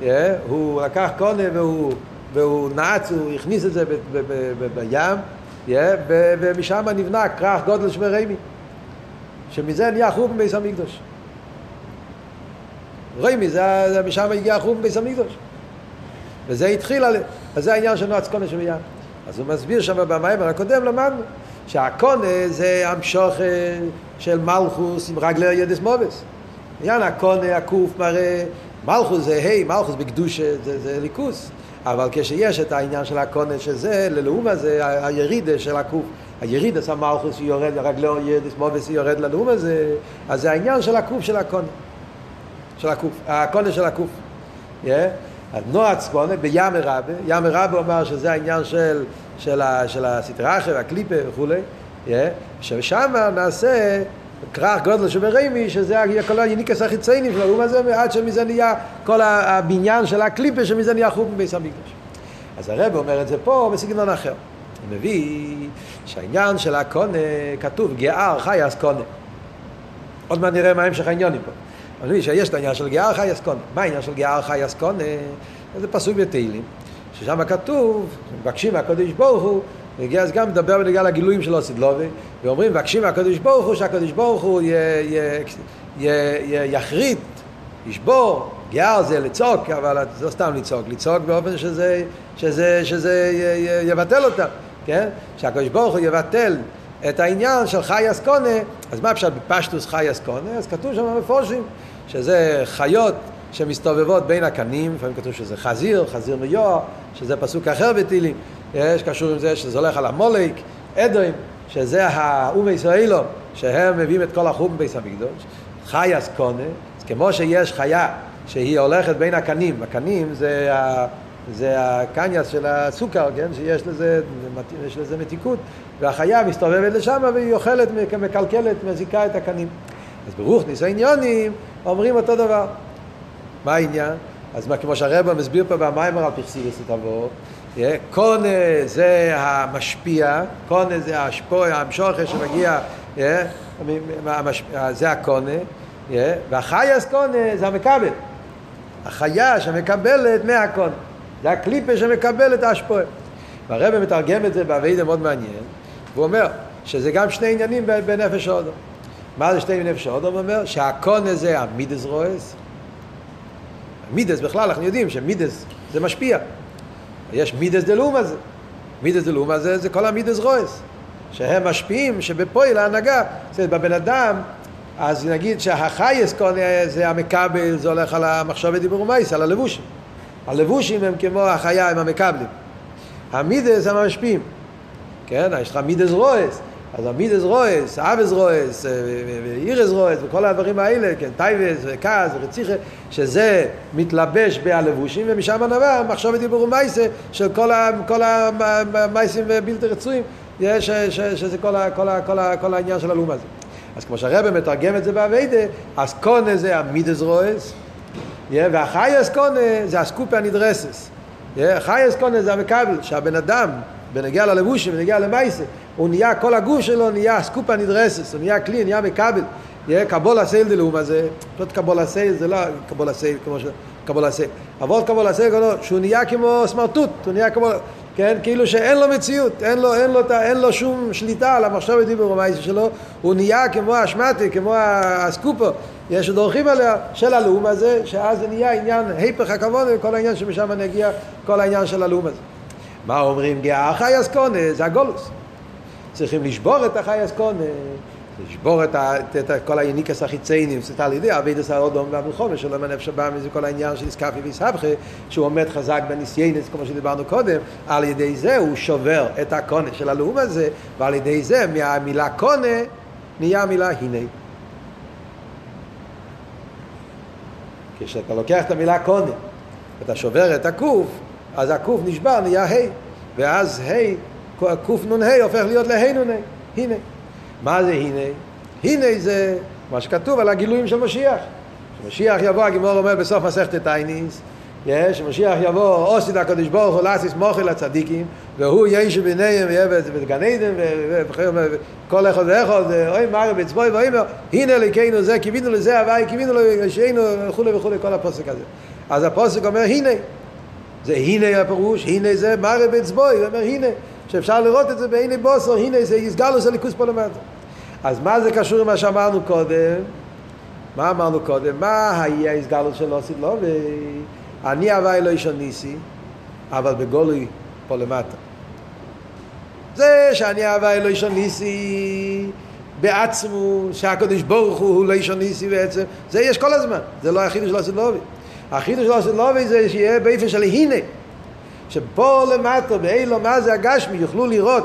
אה, הוא לקח קונה והוא, והוא נעץ, הוא הכניס את זה ב, ב, ב, בים, ומשם נבנה כרך גודל שמרמי, שמזה נהיה חורבן ביס המקדוש. רמי, זה, זה משם הגיע חורבן ביס המקדוש. וזה התחיל, אז זה העניין של נועץ קונה שבים. אז הוא מסביר שם במיימר הקודם למדנו שהקונה זה המשוך של מלכוס עם רגלי ידס מובס. עניין הקונה, הקוף, מראה, מלכוס זה היי, מלכוס בקדושה זה, זה ליכוס. אבל כשיש את העניין של הקונה שזה, ללאום הזה, הירידה של הקוף, הירידה של מלכוס יורד, רגלו ידס מובס יורד ללאום הזה, אז זה העניין של הקוף של הקונה. של הקוף, הקונה של הקוף. Yeah. אז נועץ קונה בים רבה, ים רבה אומר שזה העניין של, של, של הסטראחה והקליפה וכולי, yeah, ששם נעשה כרך גודל שברמי, שזה כל היניקס החיציינים של האום הזה, עד שמזה נהיה כל הבניין של הקליפה, שמזה נהיה חוג בביס המקדש. אז הרב אומר את זה פה בסגנון אחר. הוא מביא שהעניין של הקונה כתוב גאר חייס קונה. עוד מעט נראה מה המשך העניונים פה. אני מבין שיש את העניין של גאר חי אסקונה. מה העניין של גאר חי אסקונה? זה פסוק בתהילים, ששם כתוב, מבקשים מהקדוש ברוך הוא, אז גם מדבר בנגיע לגילויים של אוסידלובי, ואומרים, מבקשים מהקדוש ברוך הוא, שהקדוש ברוך הוא יחריט, ישבור, גאר זה לצעוק, אבל לא סתם לצעוק, לצעוק באופן שזה, שזה, שזה יבטל אותם, כן? שהקדוש ברוך הוא יבטל את העניין של חי אסקונה, אז מה אפשר בפשטוס חי אסקונה? אז כתוב שם מפורשים שזה חיות שמסתובבות בין הקנים, לפעמים כתוב שזה חזיר, חזיר מיוע, שזה פסוק אחר בתהילים, יש קשור עם זה שזה הולך על המולק, אדוים, שזה האום ישראלו, שהם מביאים את כל החום בביס המקדוש, חי אסקונה, אז כמו שיש חיה שהיא הולכת בין הקנים, הקנים זה זה הקניאס של הסוכר, כן? שיש לזה, יש לזה מתיקות, והחיה מסתובבת לשם והיא אוכלת, מקלקלת, מזיקה את הקנים. אז ברוך ניסי עניונים אומרים אותו דבר. מה העניין? אז מה, כמו שהרבא מסביר פה במיימר על פרסידס תבוא, קונה זה המשפיע, קונה זה השפוע, המשוכר שמגיע, זה הקונה, והחייס קונה זה המקבל. החיה שמקבלת מהקונה. זה הקליפה שמקבל את ההשפועה. והרבא מתרגם את זה באביידה מאוד מעניין, והוא אומר שזה גם שני עניינים בנפש האודו. מה זה שני נפש האודו? הוא אומר שהקונה זה המידס רועס. מידס בכלל, אנחנו יודעים שמידס זה משפיע. יש מידס דלאום הזה. מידס דלאום הזה זה כל המידס רועס. שהם משפיעים, שבפועל ההנהגה, זאת בבן אדם, אז נגיד שהחיות זה המקבל, זה הולך על המחשבת דיבור ומעשה, על הלבושים. הלבושים הם כמו החיה, הם המקבלים. המידות הם המשפיעים. כן, יש לך מידות רעות. אז המידות רעות, אהבות רעות, יראות רעות, וכל הדברים האלה, כן, תאוות וכעס ורציחה, שזה מתלבש בהלבושים, ומשם נבע מחשבת דיבור ומעשה של כל המייסים בלתי רצויים, שזה כל, כל, כל, כל העניין של הלאום הזה. אז כמו שהרבא מתרגם את זה באביידה, אז קונה זה המידס רועס, והחייס קונה זה הסקופה הנדרסס. חייס קונה זה המקבל, שהבן אדם, בנגיע ללבושים, בנגיע למייסה, הוא נהיה, כל הגוף שלו נהיה סקופה נדרסס, הוא נהיה כלי, נהיה מקבל. קבול הסייל דלאום הזה, פשוט קבול הסייל זה לא קבול הסייל כמו ש... קבול הסייל. אבל קבול הסייל, שהוא נהיה כמו סמרטוט, הוא נהיה כמו... כן, כאילו שאין לו מציאות, אין לו, אין לו, אין לו שום שליטה על המחשב דיבור המייסה שלו, הוא נהיה כמו השמטי, כמו הסקופו, יש עוד אורחים עליה של הלאום הזה, שאז זה נהיה עניין היפך הכבוד וכל העניין שמשם נגיע כל העניין של הלאום הזה. מה אומרים? גאה חי אסקונה, זה הגולוס. צריכים לשבור את החי אסקונה, לשבור את, ה, את, את כל היניקס החיציינים, זאת על ידי אבידס האודום והמלחומה שלו מנפש הבא מזה כל העניין של איסקפי ואיסהבכה, שהוא עומד חזק בניסיינס, כמו שדיברנו קודם, על ידי זה הוא שובר את הקונה של הלאום הזה, ועל ידי זה מהמילה קונה נהיה המילה הנה. כשאתה לוקח את המילה קונה, ואתה שובר את הקוף, אז הקוף נשבר, נהיה ה', ואז ה', קנ"ה הופך להיות לה' נ"ה, הנה. מה זה הנה? הנה זה מה שכתוב על הגילויים של משיח. כשמשיח יבוא, הגימור אומר בסוף מסכת טייניס, שמשיח יבוא, עושי הקדוש ברוך הוא לאסיס מוכל לצדיקים, והוא ישו ביניהם בגן עדן, וכל אחד ואחד, אוי מרי בצבוי ואומר, הנה לקיינו זה, קיווינו לזה הוואי, קיווינו לשיינו וכולי וכולי, כל הפוסק הזה. אז הפוסק אומר, הנה, זה הנה הפירוש, הנה זה מרי בצבוי, הוא אומר הנה, שאפשר לראות את זה בעיני בוסר, הנה זה יסגלו של ליכוס פה למטה. אז מה זה קשור למה שאמרנו קודם? מה אמרנו קודם? מה היה הסגלות של אוסית לא? אני הווי לא איש ניסי, אבל בגולוי פה למטה. זה שאני הווי לא איש ניסי בעצמו, שהקדוש ברוך הוא הוא לא איש ניסי בעצם, זה יש כל הזמן, זה לא החידוש של אוסית לובי. החידוש של אוסית לובי זה שיהיה באיפה של הנה. שפה למטה, באילו מה זה הגשמי, יוכלו לראות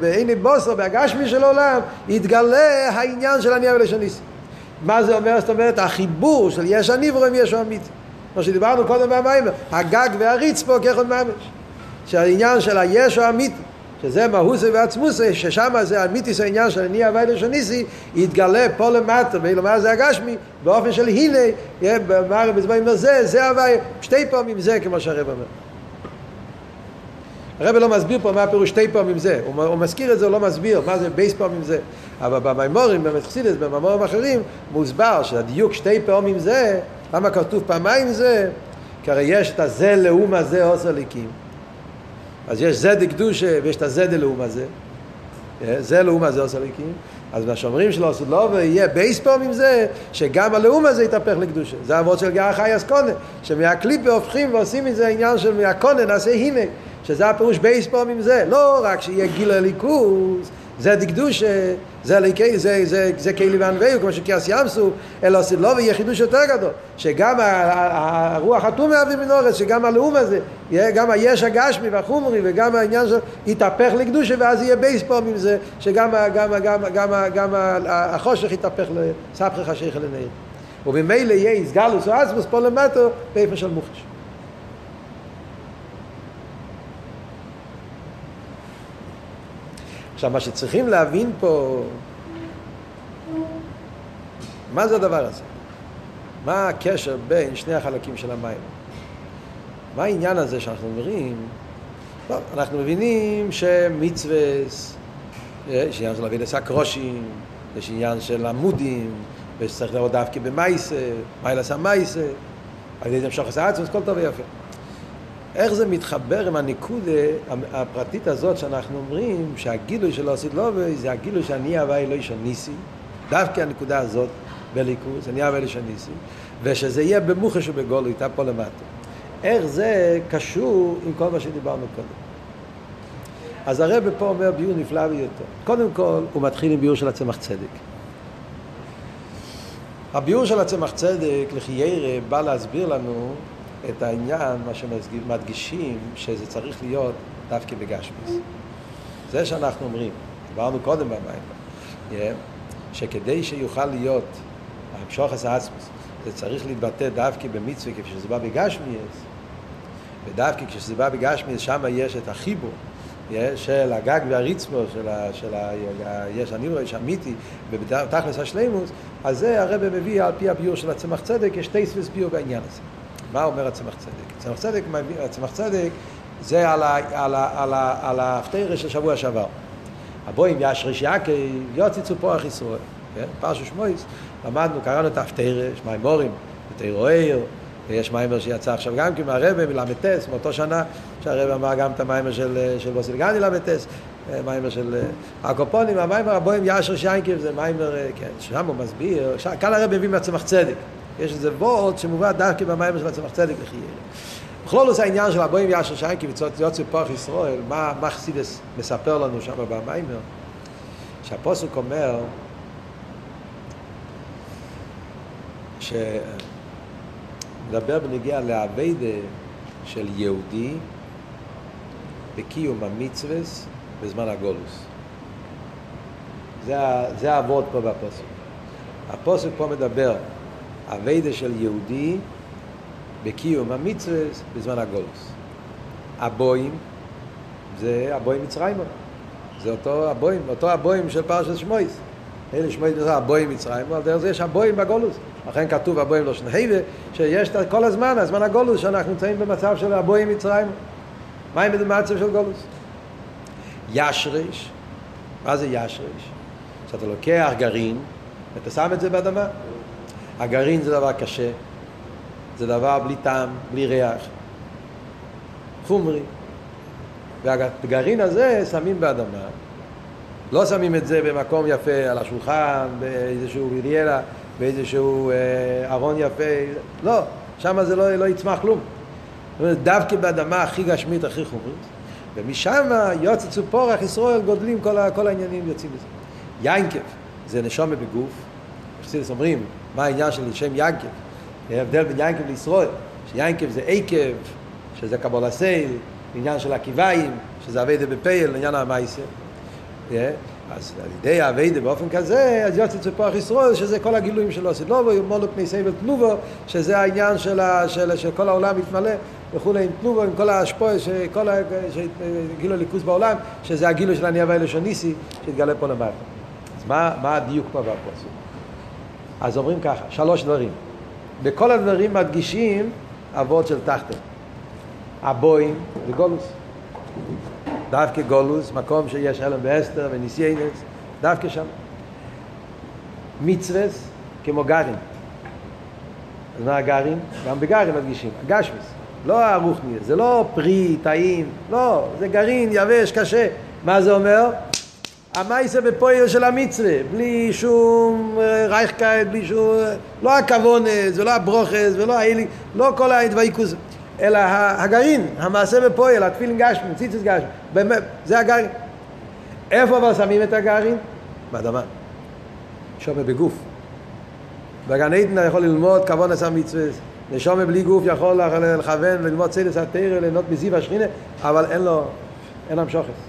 בעיני בוסר, בהגשמי של עולם, יתגלה העניין של הנייה ולשניסי. מה זה אומר? זאת אומרת, החיבור של יש הניברו עם ישו אמיתי. כמו שדיברנו קודם במיימר, הגג פה כאחד ממש. שהעניין של הישו האמיתי, שזה מהוסי ועצמוסי, ששם זה אמיתיס העניין של אני הווי לשניסי, יתגלה פה למטה, ואילו מה זה הגשמי, באופן של הנה, במערב בזמן זה, זה הווי, שתי פעמים זה, כמו שהרב אומר. הרב לא מסביר פה מה הפירוש שתי פעמים זה, הוא, הוא מזכיר את זה, הוא לא מסביר מה זה בייס פעמים זה, אבל במימורים, במחסידס, במימורים אחרים, מוסבר שהדיוק שתי פעמים זה, למה כתוב פעמיים זה? כי הרי יש את הזה לאום הזה עושה ליקים. אז יש זה דקדושה ויש את הזה דלאום הזה. זה לאום הזה עושה ליקים. אז מהשומרים שלו עשו לא ויהיה בייס פעמים זה שגם הלאום הזה יתהפך לקדושה. זה אבות של גאה חי אסקונה, שמהקליפה הופכים ועושים מזה עניין של מהקונה נעשה הנה. שזה הפירוש בייס פעמים זה, לא רק שיהיה גיל הליכוז, זה דקדוש, זה ליקי, זה, זה, זה קיילי וענווהו, כמו שקיאס ימסו, אלא לא ויהיה חידוש יותר גדול, שגם הרוח התום מהווה מנורס, שגם הלאום הזה, גם היש הגשמי והחומרי וגם העניין של יתהפך לקדושה ואז יהיה בייס פעמים זה, שגם גם, גם, גם, גם החושך יתהפך לסבכי חשיך לנעיר. וממילא יהיה איסגלוס או עצמוס פה למטו באיפה של מוחש. עכשיו, מה שצריכים להבין פה, מה זה הדבר הזה? מה הקשר בין שני החלקים של המים? מה העניין הזה שאנחנו אומרים? טוב, אנחנו מבינים שמצווה, יש עניין של אבי לסקרושים, יש עניין של עמודים, ושצריך לראות דווקא במייסה, מיילס המייסה, על ידי זה המשוך עשה עצמוס, כל טוב ויפה. איך זה מתחבר עם הניקודה הפרטית הזאת שאנחנו אומרים שהגילוי של עשית לובי זה הגילוי שאני הווי לא איש הניסי דווקא הנקודה הזאת בליכוס, אני הווי לא איש הניסי ושזה יהיה במוחש ובגולוי, איתה פה למטה. איך זה קשור עם כל מה שדיברנו קודם? אז הרב פה אומר ביור נפלא ביותר. קודם כל הוא מתחיל עם ביור של הצמח צדק. הביור של הצמח צדק לחיירה בא להסביר לנו את העניין, מה שמדגישים, שזה צריך להיות דווקא בגשמיס. זה שאנחנו אומרים, דיברנו קודם במים, שכדי שיוכל להיות המשוחס העצמוס, זה צריך להתבטא דווקא במצווה כפי שזה בא בגשמיאס, ודווקא כשזה בא בגשמיאס, שם יש את החיבור. של הגג והריצמו, של, ה, של ה, יש הניברו, יש אמיתי, ובתכלס השלימוס, אז זה הרב מביא על פי הביור של הצמח צדק, יש טייסווס ביור בעניין הזה. מה אומר הצמח צדק? הצמח צדק, הצמח צדק זה על, ה, על, ה, על, ה, על ההפטרה של שבוע שעבר. הבואים ישרש יעקי יוציצו פורח ישראל. כן? פרשו שמויס, למדנו, קראנו את ההפטרה, יש מימורים, בתירו עיר, ויש מיימר שיצא עכשיו גם כן מהרבה מל"טס, מאותו שנה שהרבה אמר גם את המיימר של, של בוסילגני ל"טס, מיימר של הקופונים, המיימר הבואים ישר שיינקב זה מיימר, כן, שם הוא מסביר, כאן הרב מביא מהצמח צדק. יש איזה וורט שמובא דווקא במים של הצמח צדק לחיירה. בכלול עושה העניין של הבוים יאשר שיינקי ויוצא פוח ישראל, מה, מה מספר לנו שם במיימר? שהפוסק אומר שמדבר בנגיע לאביידה של יהודי בקיום המצווה בזמן הגולוס. זה, זה העבוד פה בפוסק. הפוסק פה מדבר אביידה של יהודי בקיום המצווה בזמן הגולוס. הבוים זה הבוים מצרימה. זה אותו הבוים, אותו הבוים של פרשת שמויס. אלה שמויס זה הבוים מצרימה, אבל דרך זה יש הבוים בגולוס. לכן כתוב הבוים לא שני היבה, שיש כל הזמן, הזמן הגולוס, שאנחנו נמצאים במצב של הבוים מצרימה. מה עם במצב של גולוס? ישריש, מה זה ישריש? שאתה לוקח גרעין ואתה שם את זה באדמה. הגרעין זה דבר קשה, זה דבר בלי טעם, בלי ריח, חומרי. והגרעין הזה שמים באדמה, לא שמים את זה במקום יפה על השולחן, באיזשהו ויריאלה, באיזשהו אה, ארון יפה, לא, שם זה לא, לא יצמח כלום. דווקא באדמה הכי גשמית, הכי חומרית, ומשם יוצא צופורח, ישראל גודלים, כל, כל העניינים יוצאים מזה. יינקב זה נשומה בגוף, חסידס אומרים, מה העניין של שם ינקב? ההבדל בין ינקב לישראל, שיינקב זה עקב, שזה קבול עניין של עקיביים, שזה אביידה בפייל, עניין המייסר. אז על ידי האביידה באופן כזה, אז יוצא צפוח ישראל, שזה כל הגילויים שלו, סדלובו, מולו פני סבל תנובו, שזה העניין של, של, של כל העולם מתמלא וכולי עם תנובו, עם כל ההשפוע, שכל הגילו ליכוס בעולם, שזה הגילו של אני הווי לשוניסי, שהתגלה פה למטה. אז מה, מה הדיוק פה בפרסום? אז אומרים ככה, שלוש דברים. בכל הדברים מדגישים אבות של תחתן. הבוים וגולוס. דווקא גולוס, מקום שיש אלם ואסתר וניסיינס, דווקא שם. מצווס כמו גרעין. אז מה הגרעין? גם בגרעין מדגישים, הגשמיס. לא הרוחני, זה לא פרי, טעים, לא, זה גרעין יבש, קשה. מה זה אומר? המייסה בפועל של המצווה, בלי שום אה, רייכקייט, בלי שום... אה, לא הכוונס, ולא הברוכס, ולא האלי, לא כל הדוויקוס, אלא הגרעין, המעשה בפועל, התפילין גשמי, ציצוס גשמי, באמת, זה הגרעין. איפה אבל שמים את הגרעין? באדמה. שומע בגוף. בגן עדן יכול ללמוד כוונת המצוות, נשמה בלי גוף יכול לכוון וללמוד סודות התורה, ליהנות מזיו השכינה, אבל אין לו, אין המשכות.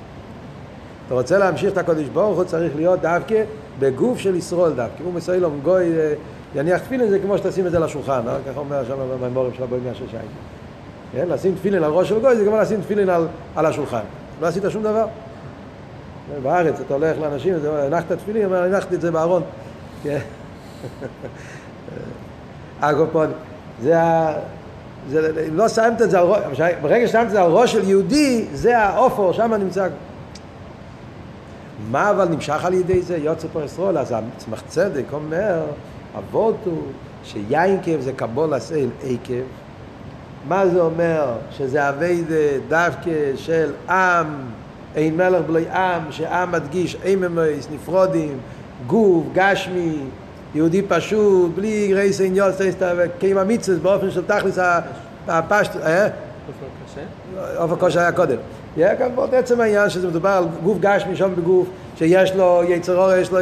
אתה רוצה להמשיך את הקדוש ברוך הוא צריך להיות דווקא בגוף של ישראל דווקא. הוא מסייל לו גוי אה, יניח תפילין זה כמו שתשים את זה לשולחן, אה? ככה אומר שם בממורים של הבוים מהשש שיים. כן? לשים תפילין על ראש של גוי זה כמו לשים תפילין על, על השולחן. לא עשית שום דבר. בארץ אתה הולך לאנשים, הנחת תפילין, אומר הנחתי את זה בארון. כן? אגופון, זה ה... אם לא שמת את זה על ראש, ברגע ששמת את זה על ראש של יהודי, זה האופו, שם נמצא. מה אבל נמשך על ידי זה? יוצא פה ישראל, אז הצמח צדק אומר, אבות הוא שיינקב זה קבול הסייל עקב. מה זה אומר? שזה אביידה דווקא של עם, אין מלך בלוי עם, שעם מדגיש אין ממויס, נפרודים, גוף, גשמי, יהודי פשוט, בלי רייס אין יוס, קיים המצווס באופן של תכלס הפשט, אה? אופן קושי היה קודם. יהיה כאן עוד עצם העניין שזה מדובר על גוף גשמי שם בגוף, שיש לו יצר אור, יש לו...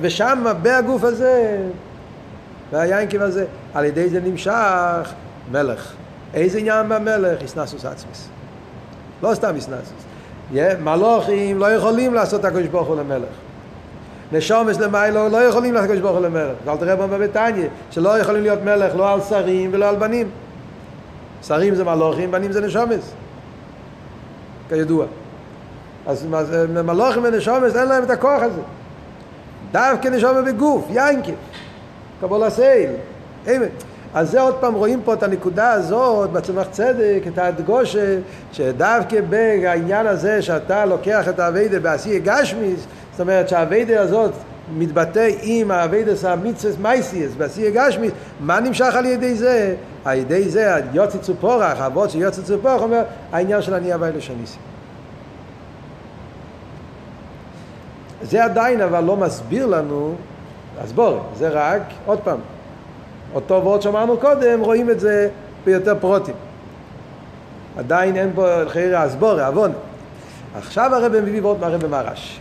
ושם, בהגוף הזה, והיינקים הזה, על ידי זה נמשך מלך. איזה עניין במלך? איסנסוס עצמיס. לא סתם איסנסוס. מלוכים לא יכולים לעשות את הקדוש ברוך הוא למלך. נשומס למיילו לא יכולים לעשות את הקדוש ברוך הוא למלך. אל תראה בו בביתניה, שלא יכולים להיות מלך לא על שרים ולא על בנים. שרים זה מלוכים, בנים זה נשומס. כידוע. אז מלוכים ונשומס אין להם את הכוח הזה. דווקא נשומה בגוף, יינקב, קבול הסייל, אמת. אז זה עוד פעם רואים פה את הנקודה הזאת בצמח צדק, את ההדגושה, שדווקא בעניין הזה שאתה לוקח את האביידה בעשייה גשמיס, זאת אומרת שהאביידה הזאת מתבטא עם האביידס המצווס מייסיאס בעשייה גשמיס, מה נמשך על ידי זה? על ידי זה יוצא צופורח, אבות שיוצא צופורח אומר העניין של אני הווי לשניסי. זה עדיין אבל לא מסביר לנו, אז בואו, זה רק, עוד פעם, אותו וורד שאמרנו קודם, רואים את זה ביותר פרוטים. עדיין אין פה חייר הסבורה, עוון. עכשיו הרב מביא וורד מהרב מהרש.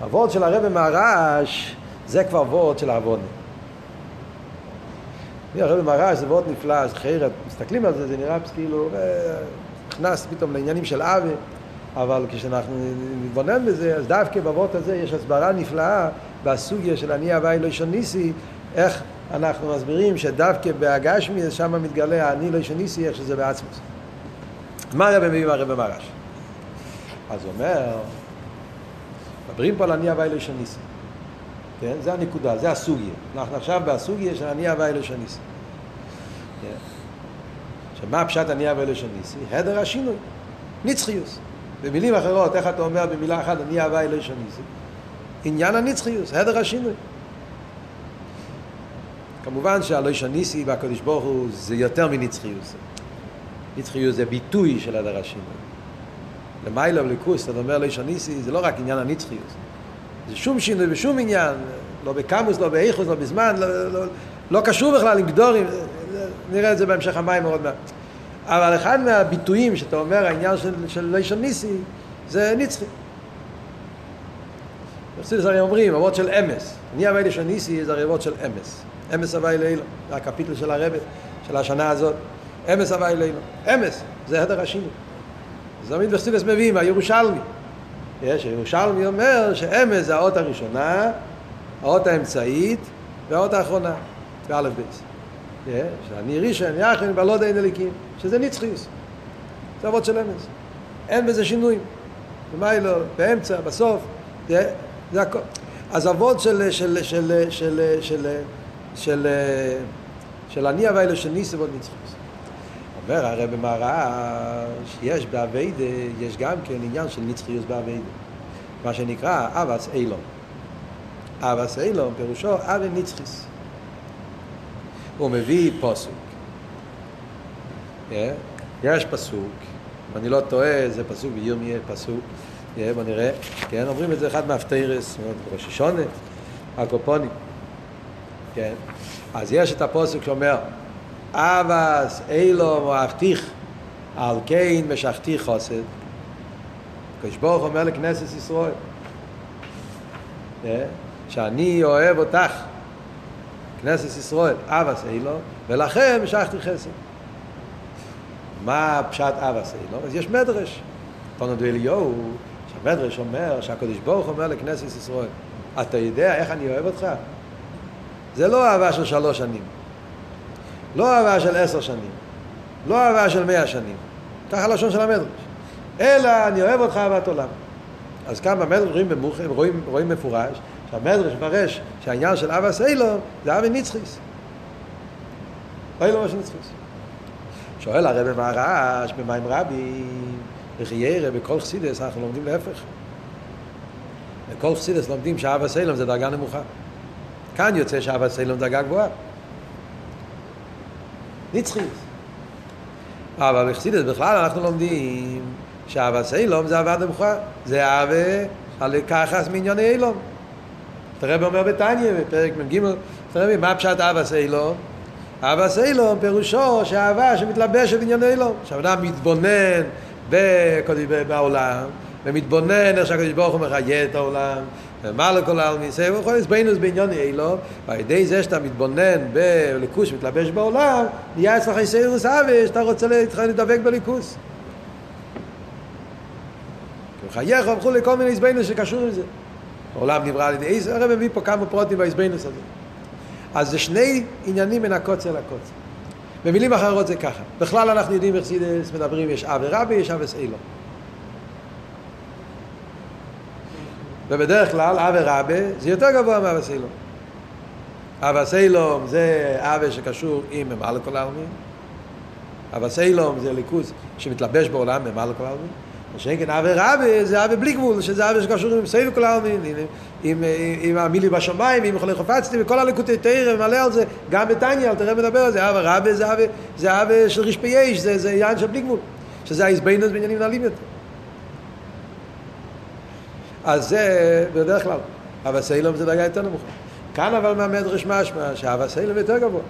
הוורד של הרב מהרש זה כבר וורד של העוון. הרב מהרש זה וורד נפלא, אז חייר, מסתכלים על זה, זה נראה כאילו, נכנס פתאום לעניינים של עוול. אבל כשאנחנו נתבונן בזה, אז דווקא בבות הזה יש הסברה נפלאה בסוגיה של אני הווי לא ניסי, איך אנחנו מסבירים שדווקא בהגשמי שם מתגלה האני לא ניסי, איך שזה בעצמוס. מה הרב מביא מהרב מרש? אז הוא אומר, מדברים פה על אני הווי לשניסי. כן? זה הנקודה, זה הסוגיה. אנחנו עכשיו בסוגיה של אני הווי לשניסי. כן? עכשיו, מה הפשט אני הווי לשניסי? הדר השינוי, נצחיוס. במילים אחרות, איך אתה אומר במילה אחת אני הווי לשניסי? עניין הנצחיוס, הדר השינוי. כמובן שהלא שניסי והקדוש ברוך הוא זה יותר מנצחיוס. נצחיוס זה ביטוי של הדר השינוי. למעלה ולכוס, אתה אומר לא שניסי, זה לא רק עניין הנצחיות. זה שום שינוי בשום עניין, לא בקמוס, לא באיכוס, לא בזמן, לא, לא, לא קשור בכלל עם גדורים, נראה את זה בהמשך המים מאוד מעט. אבל אחד מהביטויים שאתה אומר, העניין של, של לא שניסי, זה נצחי. בחסידס הרי אומרים, אבות של אמס. אני אבי לשניסי זה הרי של אמס. אמס אבי לילו, זה הקפיטל של הרבת, של השנה הזאת. אמס אבי לילו. אמס, זה הדר השינוי. זה תמיד בחסידס מביאים, הירושלמי. יש, הירושלמי אומר שאמס זה האות הראשונה, האות האמצעית והאות האחרונה, באלף בייס. שאני ראשון, יחן, בלוד אין אליקים, שזה נצחיוס. זה אבות של אמס. אין בזה שינויים. לא, באמצע, בסוף, זה, זה הכל. אז אבות של, של, של, של, של, של, של, של הווה אלו של ניסה ועוד נצחיוס. אומר הרי במרש, יש באביידה, יש גם כן עניין של נצחיות באביידה. מה שנקרא אבס אילום. אבס אילום פירושו אבי נצחיס. הוא מביא פוסוק. יש פסוק, אם אני לא טועה, זה פסוק בירמיה פסוק. בוא נראה. כן, אומרים את זה אחד מהפטרס, ראש השונה, הקופונים. כן. אז יש את הפוסק שאומר, אבס אילו מואבטיך על כן משכתיך חוסד הקדוש ברוך אומר לכנסת ישראל שאני אוהב אותך. כנסת ישראל אבס אילו ולכן משכתי חסד. מה פשט אבס אילו? אז יש מדרש. תונו דו אליהו שהמדרש אומר שהקדוש ברוך אומר לכנסת ישראל אתה יודע איך אני אוהב אותך? זה לא אהבה של שלוש שנים לא אהבה של עשר שנים, לא אהבה של מאה שנים, ככה לשון של המדרש, אלא אני אוהב אותך אהבת עולם. אז כאן במדרש רואים, במוח, רואים, רואים מפורש שהמדרש מפרש שהעניין של אבא סיילו זה אבי ניצחיס. אוי של ניצחיס. שואל הרב מהרעש במים רבים, בחיירה, בכל חסידס אנחנו לומדים להפך. בכל חסידס לומדים שאבא סיילום זה דרגה נמוכה. כאן יוצא שאבא סיילום דרגה גבוהה. נצחיות. אבל בחסידס בכלל אנחנו לומדים שאבא סיילום זה אבא דמוכה, זה אבא על כחס מענייני אילום. הרב אומר בתניא בפרק מ"ג, תראה מה פשט אבא סיילום? אבא סיילום פירושו שאהבה שמתלבשת בענייני אילום. שהאדם מתבונן בעולם ומתבונן איך שהקדוש ברוך הוא מחיה את העולם ומעלה כל העלמין, זה יכול לסבינוס בעניון אילו, ועל ידי זה שאתה מתבונן בליכוס שמתלבש בעולם, נהיה אצלך איסאירוס אבי, שאתה רוצה לדבק בליכוס. חייך וכו' לכל מיני איסבינוס שקשור לזה. העולם נברא על ידי איזה, הרב מביא פה כמה פרוטים באיסבינוס הזה. אז זה שני עניינים מן הקוצר לקוצר. במילים אחרות זה ככה. בכלל אנחנו יודעים איך מדברים, יש אבי רבי, יש אבי סאילו. ובדרך כלל אבי רבה זה יותר גבוה מאבי סיילום. אבי סיילום זה אבי שקשור עם ממלא כל העלמין. אבי סיילום זה ליכוז שמתלבש בעולם ממלא כל העלמין. ושאין כן אבי רבה זה אבי בלי גבול, שזה אבי שקשור עם סייב כל העלמין, עם, עם, עם המילי בשמיים, עם יכולי חפצתי, וכל הליקוטי תרא, ומלא על זה, גם בתניא, אל תראה מדבר על זה, אבי רבה זה אבי, זה אבי של רשפי יש, זה, זה יען של בלי גבול, שזה ההסבינוס בעניינים נעלים יותר. אז זה בדרך כלל. אבא סיילום זה דרגה יותר נמוכה. כאן אבל מהמדרש משמע שאבא סיילום יותר גבוה.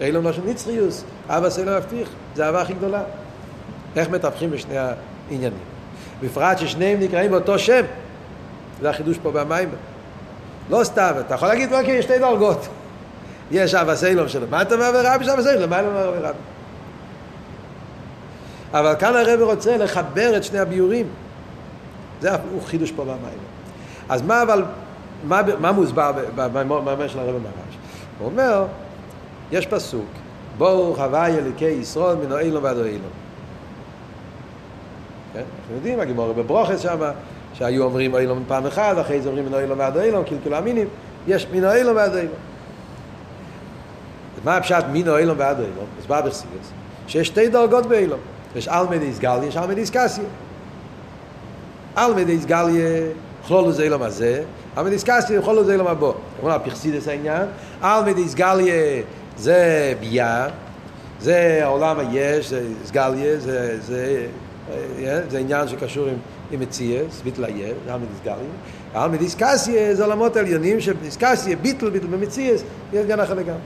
אילום לא של נצחיוס, אבא סיילום מבטיח, זה האהבה הכי גדולה. איך מטפחים בשני העניינים? בפרט ששניהם נקראים באותו שם. זה החידוש פה במים. לא סתם, אתה יכול להגיד, אוקיי, יש שתי דרגות. יש אבא סיילום של למטה מהרבי, יש אבא סיילום למעלה מהרבי. אבל כאן הרבי רוצה לחבר את שני הביורים. זה הוא חידוש פה במים. אז מה אבל, מה, מה מוסבר במאמר של הרב מרש? הוא אומר, יש פסוק, ברוך הווי אליקי ישרוד מן אילום ועד אילום. כן? אנחנו יודעים, הגימורי בברוכס שם, שהיו אומרים אילום פעם אחת, אחרי זה אומרים מן אילום ועד אילום, קלקול המינים, יש מן אילום ועד אילום. מה הפשט מן אילום ועד אילום? אז בא בחסידס, שיש שתי דרגות באילום. יש אלמדיס גליה, יש אלמדיס קסיה. אלמדיס גליה, כלולו זה אילום הזה, אלמדיס קסיה, כלולו זה אילום הבא. כלומר, פרסידס העניין, אלמדיס גליה זה ביה, זה העולם היש, זה סגליה, זה, זה, זה, זה עניין שקשור עם, עם מציאס, ביטל היש, זה אלמדיס גליה. אלמדיס קסיה זה עולמות עליונים שבדיסקסיה, ביטל, ביטל במציאס, יש גן אחר לגמרי.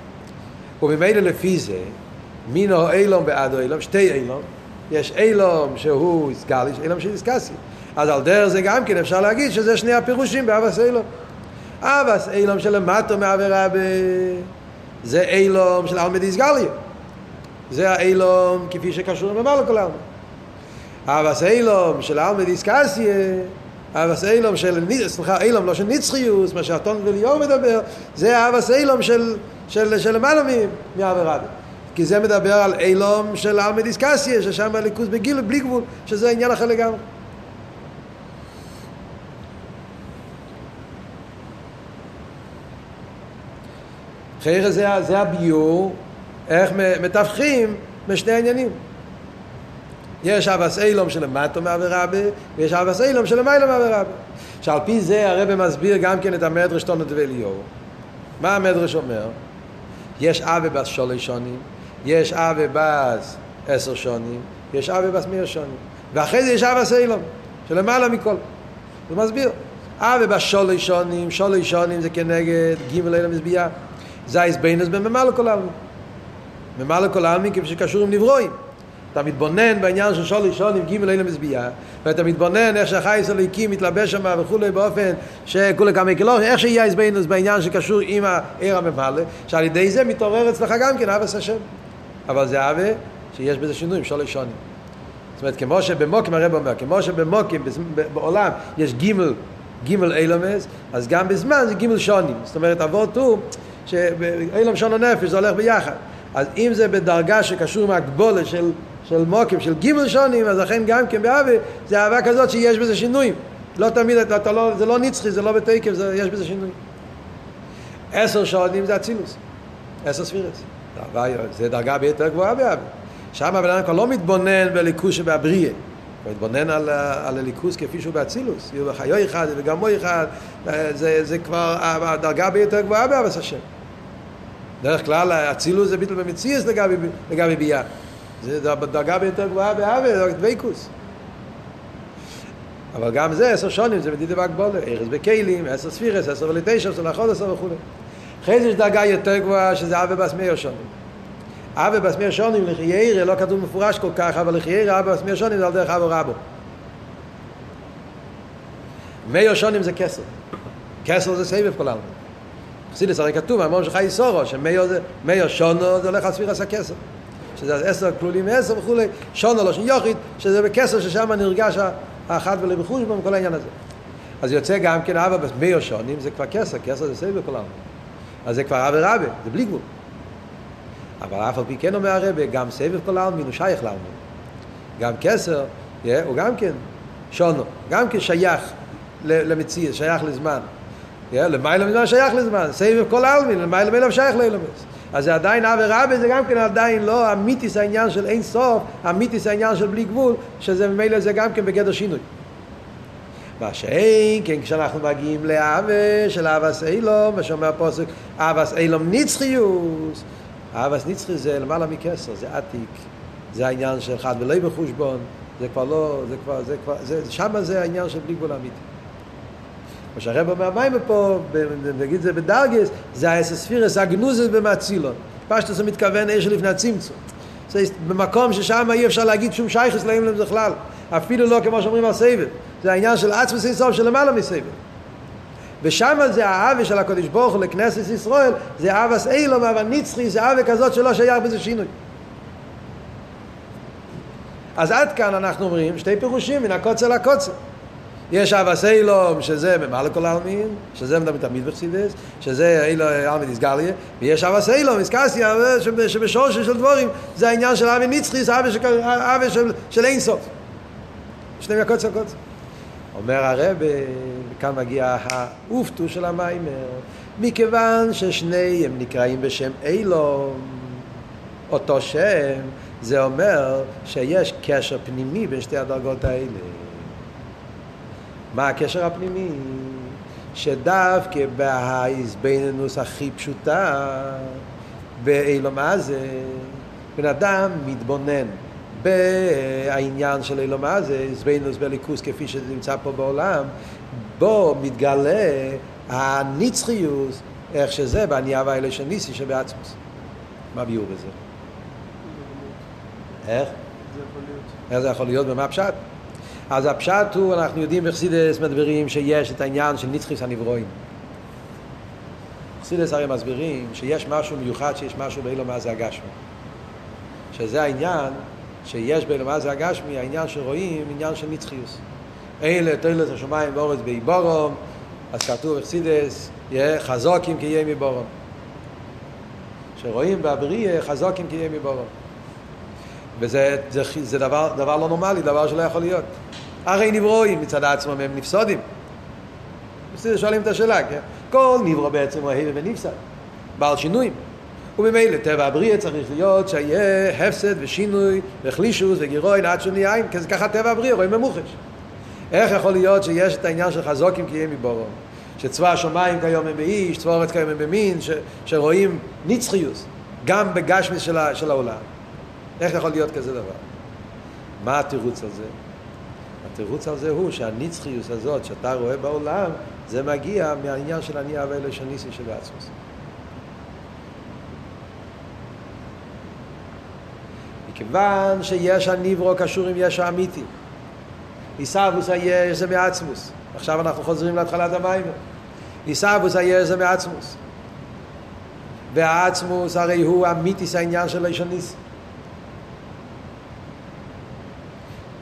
וממילא לפי זה, מינו אילום בעדו אילום, שתי אילום, יש אילום שהוא סגל, יש אילום של דיסקסיה. אז על דרך זה גם כן אפשר להגיד שזה שני הפירושים באבס אילום. אבס אילום של למטו מעבירה ב... זה אילום של אלמדיס גליה. זה האילום כפי שקשור למעלה כל העלמא. אבס אילום של אלמדיס קסיה, אבס אילום של, סליחה, אילום לא של נצחיוס, מה שהטון וליאור מדבר, זה אבס אילום של, של, של למעלה מעבירה. כי זה מדבר על אילום של אלמא דיסקסיה, ששם הליכוז בגיל בלי גבול, שזה עניין אחר לגמרי. חיירה זה, זה הביור, איך מתווכים בשני העניינים. יש אבס אילום של למטו מעבירבה, ויש אבס אילום של למיילו מעבירבה. שעל פי זה הרב מסביר גם כן את המדרש תונות ואליהו. מה המדרש אומר? יש אבי בס שולי שונים, יש אבי בס עשר שונים, יש אבי בס מאה שונים. ואחרי זה יש אבס אילום, שלמעלה מכל. הוא מסביר. אבי בס שולי שונים, שולי שונים זה כנגד גימל אילום מזביעה. זה ההסבינוס בממלא כל העלמין. ממלא כל העלמין כפי שקשור עם נברואים. אתה מתבונן בעניין של שולי שונים גימל אילם מזביעה, ואתה מתבונן איך שהחייס הלויקים מתלבש שם וכולי באופן שכולי כמה קילור, איך שיהיה הסבינוס בעניין שקשור עם העיר הממלא, שעל ידי זה מתעורר אצלך גם כן אבס השם. אבל זה אבה שיש בזה שינויים, שולי שונים. זאת אומרת, כמו שבמוקים הרב אומר, כמו שבמוקים בעולם יש גימל, גימל אילומס, אז גם בזמן זה גימל שונים. זאת אומרת, אבות הוא שאילום שונו נפש זה הולך ביחד. אז אם זה בדרגה שקשור עם הגבולה של, של מוקים, של גימל שונים, אז לכן גם כן באבה זה אהבה כזאת שיש בזה שינויים. לא תמיד, אתה, אתה לא, זה לא נצחי, זה לא בתקף, יש בזה שינויים. עשר שונים זה אצילוס, עשר ספירס. זה דרגה ביותר גבוהה באבה. שם הבן אדם כבר לא מתבונן בליכוס שבאבריה. הוא מתבונן על, על הליכוס כפי שהוא באצילוס. יהיו בחיו אחד וגמו אחד. זה, זה כבר הדרגה ביותר גבוהה באבס השם. דרך כלל אצילוס זה ביטל במציאס לגבי, לגבי ביאה. זה דרגה ביותר גבוהה באבס, דבייקוס. אבל גם זה עשר שונים, זה מדידה בהגבולה. ארז בכלים, עשר ספירס, עשר ולתשע, עשר לאחוד עשר וכו'. אחרי זה יש דרגה יותר גבוהה שזה אבי בסמיר שונים. אבי בסמיר שונים לחיירה, לא כתוב מפורש כל כך, אבל לחיירה אבי בסמיר שונים זה על דרך אבו רבו. מאיר שונים זה כסר. כסר זה סבב כל העלמין. חסידס הרי כתוב, המון שלך יסורו, שמאיר שונו זה הולך על ספירס הכסר. שזה עשר כלולים מעשר וכולי, שונו לא יוחיד, שזה בכסר ששם נרגש האחד ולבחוש בו כל העניין הזה. אז יוצא גם כן אבא במאיר שונים זה כבר כסר, כסר זה סבב כל העלמין. אז זה כבר אבי רבי, זה בלי גבול. אבל אף על פי כן אומר הרבה, גם סבב כל העלמין הוא שייך לעלמין. גם כסר, הוא גם כן שונו, גם כן שייך למציאות, שייך לזמן. למעלה מזמן שייך לזמן, סבב כל העלמין, למעלה מזמן שייך לאילומס. אז זה עדיין אבי רבי, זה גם כן עדיין לא אמיתיס העניין של אין סוף, אמיתיס העניין של בלי גבול, שזה ממילא זה גם כן בגדר שינוי. מה שאין, כן, כשאנחנו מגיעים לאבה של אבס אילום, מה שאומר הפוסק, אבס אילום נצחיוס, אבס נצחי זה למעלה מכסר, זה עתיק, זה העניין של אחד ולא בחושבון, זה כבר לא, זה כבר, זה כבר, זה, שמה זה העניין של בלי גבול אמיתי. מה שהרב אומר מים פה, נגיד זה בדרגס, זה האסספירס הגנוזס במצילון. פשטוס הוא מתכוון אש לפני הצמצום. זה במקום ששם אי אפשר להגיד שום שייכס להם להם בכלל. אפילו לא כמו שאומרים על סבב. זה העניין של עצמס אינסוף של למעלה מסבב. ושם זה האווה של הקדוש ברוך הוא לכנסת ישראל, זה אבס אילום, אבל נצחי, זה אווה כזאת שלא שייך בזה שינוי. אז עד כאן אנחנו אומרים שתי פירושים מן הקוצר לקוצר. יש אבס אילום, שזה ממלא כל העלמין, שזה מדבר תמיד בחסידס, שזה אילו אלמין איסגליה, ויש אבס אילום, איסקסיה, שבשורש של דבורים, זה העניין של אבי נצחי, זה אבי של, של אינסוף. שני מהקוצר קוצר. אומר הרב, וכאן מגיע האופטו של המיימר, מכיוון ששניהם נקראים בשם אילום, אותו שם, זה אומר שיש קשר פנימי בין שתי הדרגות האלה. מה הקשר הפנימי? שדווקא בהאיזבנינוס הכי פשוטה, באילום הזה, בן אדם מתבונן בעניין של אילום הזה, איזבנינוס בליכוס כפי שזה נמצא פה בעולם, בו מתגלה הנצחיות, איך שזה, בענייה והאלה של ניסי שבעצמוס. מה ביור בזה? איך? איך זה יכול להיות ומה הפשט? אז הפשט הוא, אנחנו יודעים בחסידס מדברים שיש את העניין של נצחיס הנברואים. בחסידס הרי מסבירים שיש משהו מיוחד, שיש משהו באילו מה זה הגשמי. שזה העניין שיש באילו מה זה הגשמי, העניין שרואים, עניין של נצחיוס. אלה תולת השמיים ואורץ באיבורום, אז כתוב בחסידס, חזוקים כי יהיה מבורום. שרואים בבריאה חזוקים כי יהיה מבורום. וזה זה, זה דבר, דבר לא נורמלי, דבר שלא יכול להיות. הרי נברואים מצד עצמם הם נפסודים. בסדר, שואלים את השאלה, כן? כל נברוא בעצם הוא ההבל ונפסד, בעל שינויים. וממילא טבע הבריאה צריך להיות שיהיה הפסד ושינוי וחלישוס וגירוי עד שהוא נהיה עין, כי זה ככה טבע הבריאה, רואים ממוחש. איך יכול להיות שיש את העניין של חזוקים כי יהיה מבורו? שצבא השמיים כיום הם באיש, צבא אורץ כיום הם במין, ש, שרואים נצחיוס, גם בגשמיס של, של העולם. איך יכול להיות כזה דבר? מה התירוץ על זה? התירוץ על זה הוא שהנצחיות הזאת שאתה רואה בעולם, זה מגיע מהעניין של אני אבא אלוהי שניסי שבעצמוס. מכיוון שיש הניברו קשור עם יש האמיתי. עיסאוווס היש זה מעצמוס. עכשיו אנחנו חוזרים להתחלת המים. עיסאוווס היש זה מעצמוס. והעצמוס הרי הוא אמיתיס העניין של אישוניסי.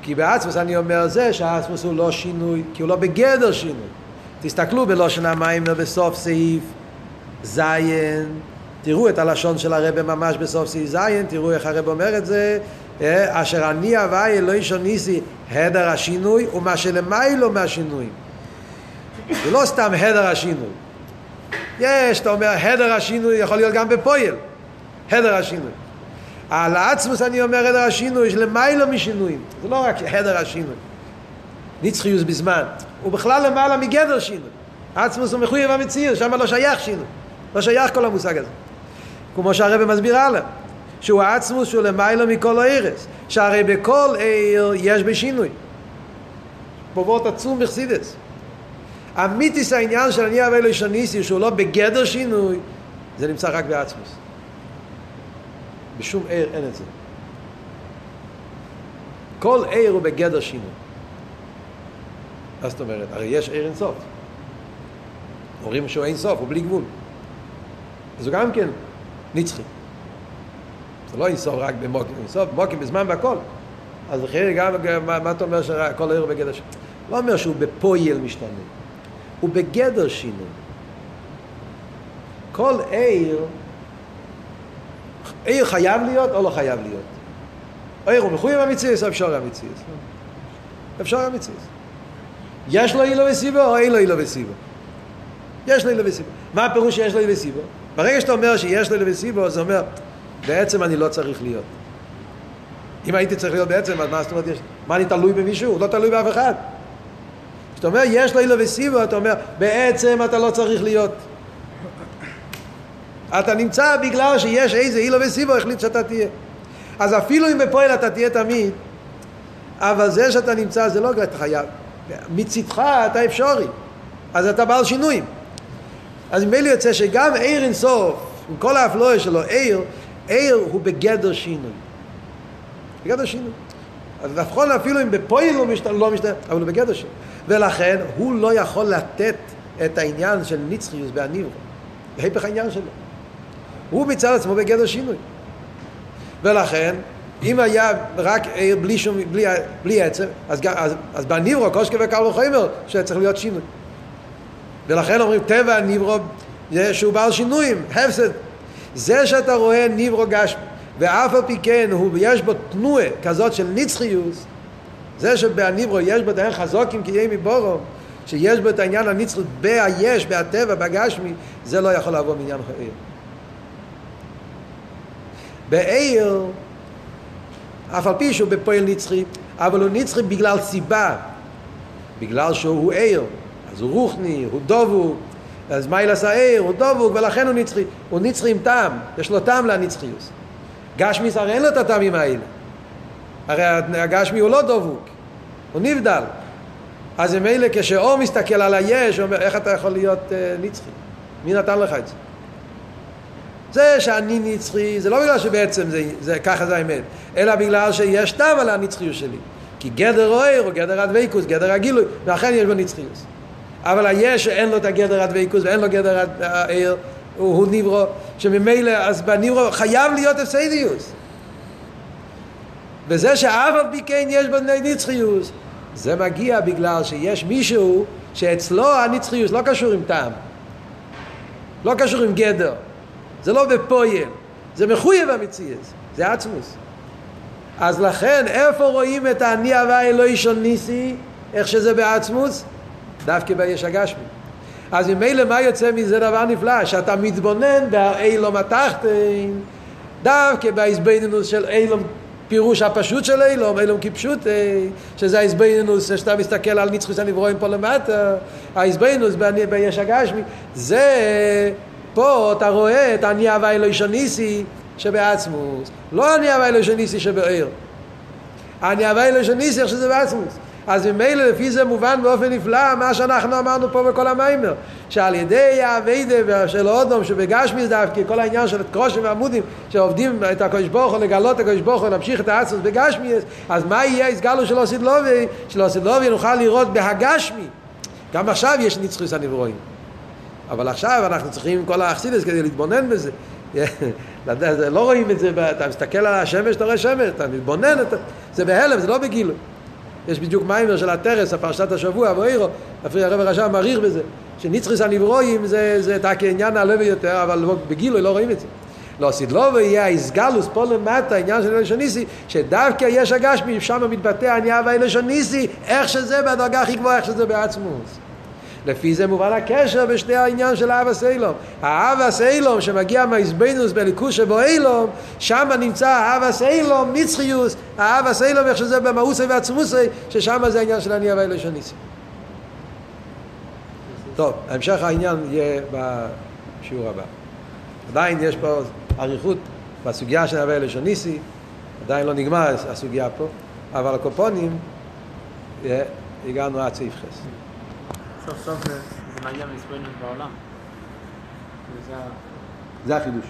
כי בעצמוס אני אומר זה שהעצמוס הוא לא שינוי, כי הוא לא בגדר שינוי. תסתכלו בלושן המים בסוף סעיף זין, תראו את הלשון של הרב ממש בסוף סעיף זין, תראו איך הרב אומר את זה, אשר אני הווי אלוהי שוניסי הדר השינוי ומה שלמיילו מהשינויים. זה לא סתם הדר השינוי. יש, אתה אומר, הדר השינוי יכול להיות גם בפועל. הדר השינוי. על העצמוס אני אומר הדר השינוי, יש למיילו משינויים. זה לא רק הדר השינוי. נצחיוס בזמן. הוא בכלל למעלה מגדר שינוי. עצמוס הוא מחויב המציאות, שם לא שייך שינוי. לא שייך כל המושג הזה. כמו שהרבא מסביר הלאה. שהוא העצמוס שהוא למיילו מכל הארץ. שהרי בכל עיר יש בשינוי. פובות עצום בחסידס. אמיתיס העניין של אני אבי לשניסי שהוא לא בגדר שינוי, זה נמצא רק בעצמוס. בשום עיר אין את זה. כל עיר הוא בגדר שינוי. מה זאת אומרת? הרי יש עיר אין סוף. אומרים שהוא אין סוף, הוא בלי גבול. אז הוא גם כן נצחי. זה לא אין סוף רק במוקים, אין סוף במוקים בזמן והכל. אז אחרי גם, מה, מה אתה אומר שכל העיר בגדר שינוי? לא אומר שהוא בפועל משתנה. הוא בגדר שינוי. כל עיר עיר חייב להיות או לא חייב להיות? עיר הוא מחויב המציאס או אפשר המציאס? אפשר המציאס. יש לו אילו וסיבו או אין לו אילו וסיבו? יש לו אילו וסיבו. מה הפירוש שיש לו אילו וסיבו? ברגע שאתה אומר שיש לו אילו וסיבו, זה אומר, בעצם אני לא צריך להיות. אם הייתי צריך להיות בעצם, אז מה זאת אומרת, יש... מה אני תלוי במישהו? הוא לא תלוי באף אחד. כשאתה אומר יש לו אילו וסיבו, אתה אומר, בעצם אתה לא צריך להיות. אתה נמצא בגלל שיש איזה אילו וסיבו החליט שאתה תהיה. אז אפילו אם בפועל אתה תהיה תמיד, אבל זה שאתה נמצא זה לא אתה חייב. מצדך אתה אפשרי. אז אתה בעל שינויים. אז ממילא יוצא שגם עיר אינסוף, עם כל האפלואה שלו, עיר, עיר הוא בגדר שינוי. בגדר שינוי. אז נכון אפילו אם בפועל הוא משת... לא משתנה, אבל הוא בגדר שינוי. ולכן הוא לא יכול לתת את העניין של נצחיוס בהניברו. בהיפך העניין שלו. הוא מצד עצמו בגדר שינוי. ולכן, אם היה רק עיר בלי, שום, בלי, בלי עצם, אז, אז, אז בניברו, קושקה וקל וחומר, שצריך להיות שינוי. ולכן אומרים, טבע הניברו, זה שהוא בעל שינויים, הפסד. זה שאתה רואה ניברו גשמי, ואף על פי כן, הוא, יש בו תנועה כזאת של נצחיוס, זה שבניברו יש בו העניין חזוקים כי יהיה מבורו, שיש בו את העניין הנצרות בהיש, בהטבע, בגשמי, זה לא יכול לבוא מעניין עיר. בעיר, אף על פי שהוא בפועל נצחי, אבל הוא נצחי בגלל סיבה, בגלל שהוא עיר, אז הוא רוחני, הוא דובוק, אז מיילס העיר, הוא דובוק, ולכן הוא נצחי. הוא נצחי עם טעם, יש לו טעם לנצחיוס. גשמיס הרי אין לו את הטעמים האלה. הרי הגשמי הוא לא דבוק, הוא נבדל. אז ממילא כשאור מסתכל על היש, הוא אומר, איך אתה יכול להיות uh, נצחי? מי נתן לך את זה? זה שאני נצחי, זה לא בגלל שבעצם זה, זה, ככה זה האמת, אלא בגלל שיש טעם על הנצחיות שלי. כי גדר אויר הוא גדר הדבקוס, גדר הגילוי, ואכן יש בו נצחיות. אבל היש אין לו את הגדר הדבקוס ואין לו גדר העיר, הוא, הוא נברו, שממילא, אז בנברו חייב להיות הפסדיוס. וזה שאף על פי כן יש בו נצחיוס, זה מגיע בגלל שיש מישהו שאצלו הנצחיוס לא קשור עם טעם, לא קשור עם גדר, זה לא בפויל, זה מחויב המציאס, זה עצמוס. אז לכן, איפה רואים את האני הווה אלוהי של ניסי, איך שזה בעצמוס? דווקא ביש הגשמי. אז ממילא מה יוצא מזה דבר נפלא? שאתה מתבונן באילום התחתן, דווקא בהזבנינוס של אילום פירוש הפשוט של אילום, אילום כפשוט, שזה ההזבנינוס, שאתה מסתכל על נצחוס הנברואים פה למטה, ההזבנינוס ביש הגשמי, זה, פה אתה רואה את אני הווה אלוהי שניסי שבעצמוס, לא אני הווה אלוהי שניסי שבעיר, אני הווה אלוהי שניסי איך שזה בעצמוס. אז ממילא לפי זה מובן באופן נפלא מה שאנחנו אמרנו פה בכל המיימר שעל ידי האביידה של אודום שבגשמיס דווקא כל העניין של קרושים ועמודים שעובדים את הקדוש ברוך הוא לגלות הקדוש ברוך הוא להמשיך את האצוס בגשמיס אז מה יהיה? הסגלו של אוסידלובי של אוסידלובי נוכל לראות בהגשמי. גם עכשיו יש נצחוס הנברואים. אבל עכשיו אנחנו צריכים כל האכסידס כדי להתבונן בזה. לא רואים את זה, אתה מסתכל על השמש, אתה רואה שמש, אתה מתבונן, זה בהלם, זה לא בגילוי. יש בדיוק מיימר של הטרס, הפרשת השבוע, ואירו, אפילו הרב הרשם מעריך בזה, שניצחיס הנברואים זה, זה אתה כעניין הלוי יותר, אבל לא, בגילוי לא רואים את זה. לא סידלו ויהיה האיסגלוס פה למטה, העניין של אלשניסי, שדווקא יש הגשמי, שם מתבטא העניין והאלשניסי, איך שזה בדרגה הכי גבוהה, איך שזה בעצמוס. לפי זה מובן הקשר בשתי העניין של אהבה סיילום. האהבה סיילום שמגיע מהאיזבנוס בליכוס שבו אילום, שם נמצא אהבה סיילום, נצחיוס, אהבה סיילום איך שזה במאוסי ועצמוסי, ששם זה העניין של הנייה והאלושוניסי. טוב, המשך העניין יהיה בשיעור הבא. עדיין יש פה אריכות בסוגיה של הווה אלושוניסי, עדיין לא נגמר הסוגיה פה, אבל הקופונים הגענו עד סעיף חס. סוף סוף זה מגיע מספרינוס בעולם. זה החידוש.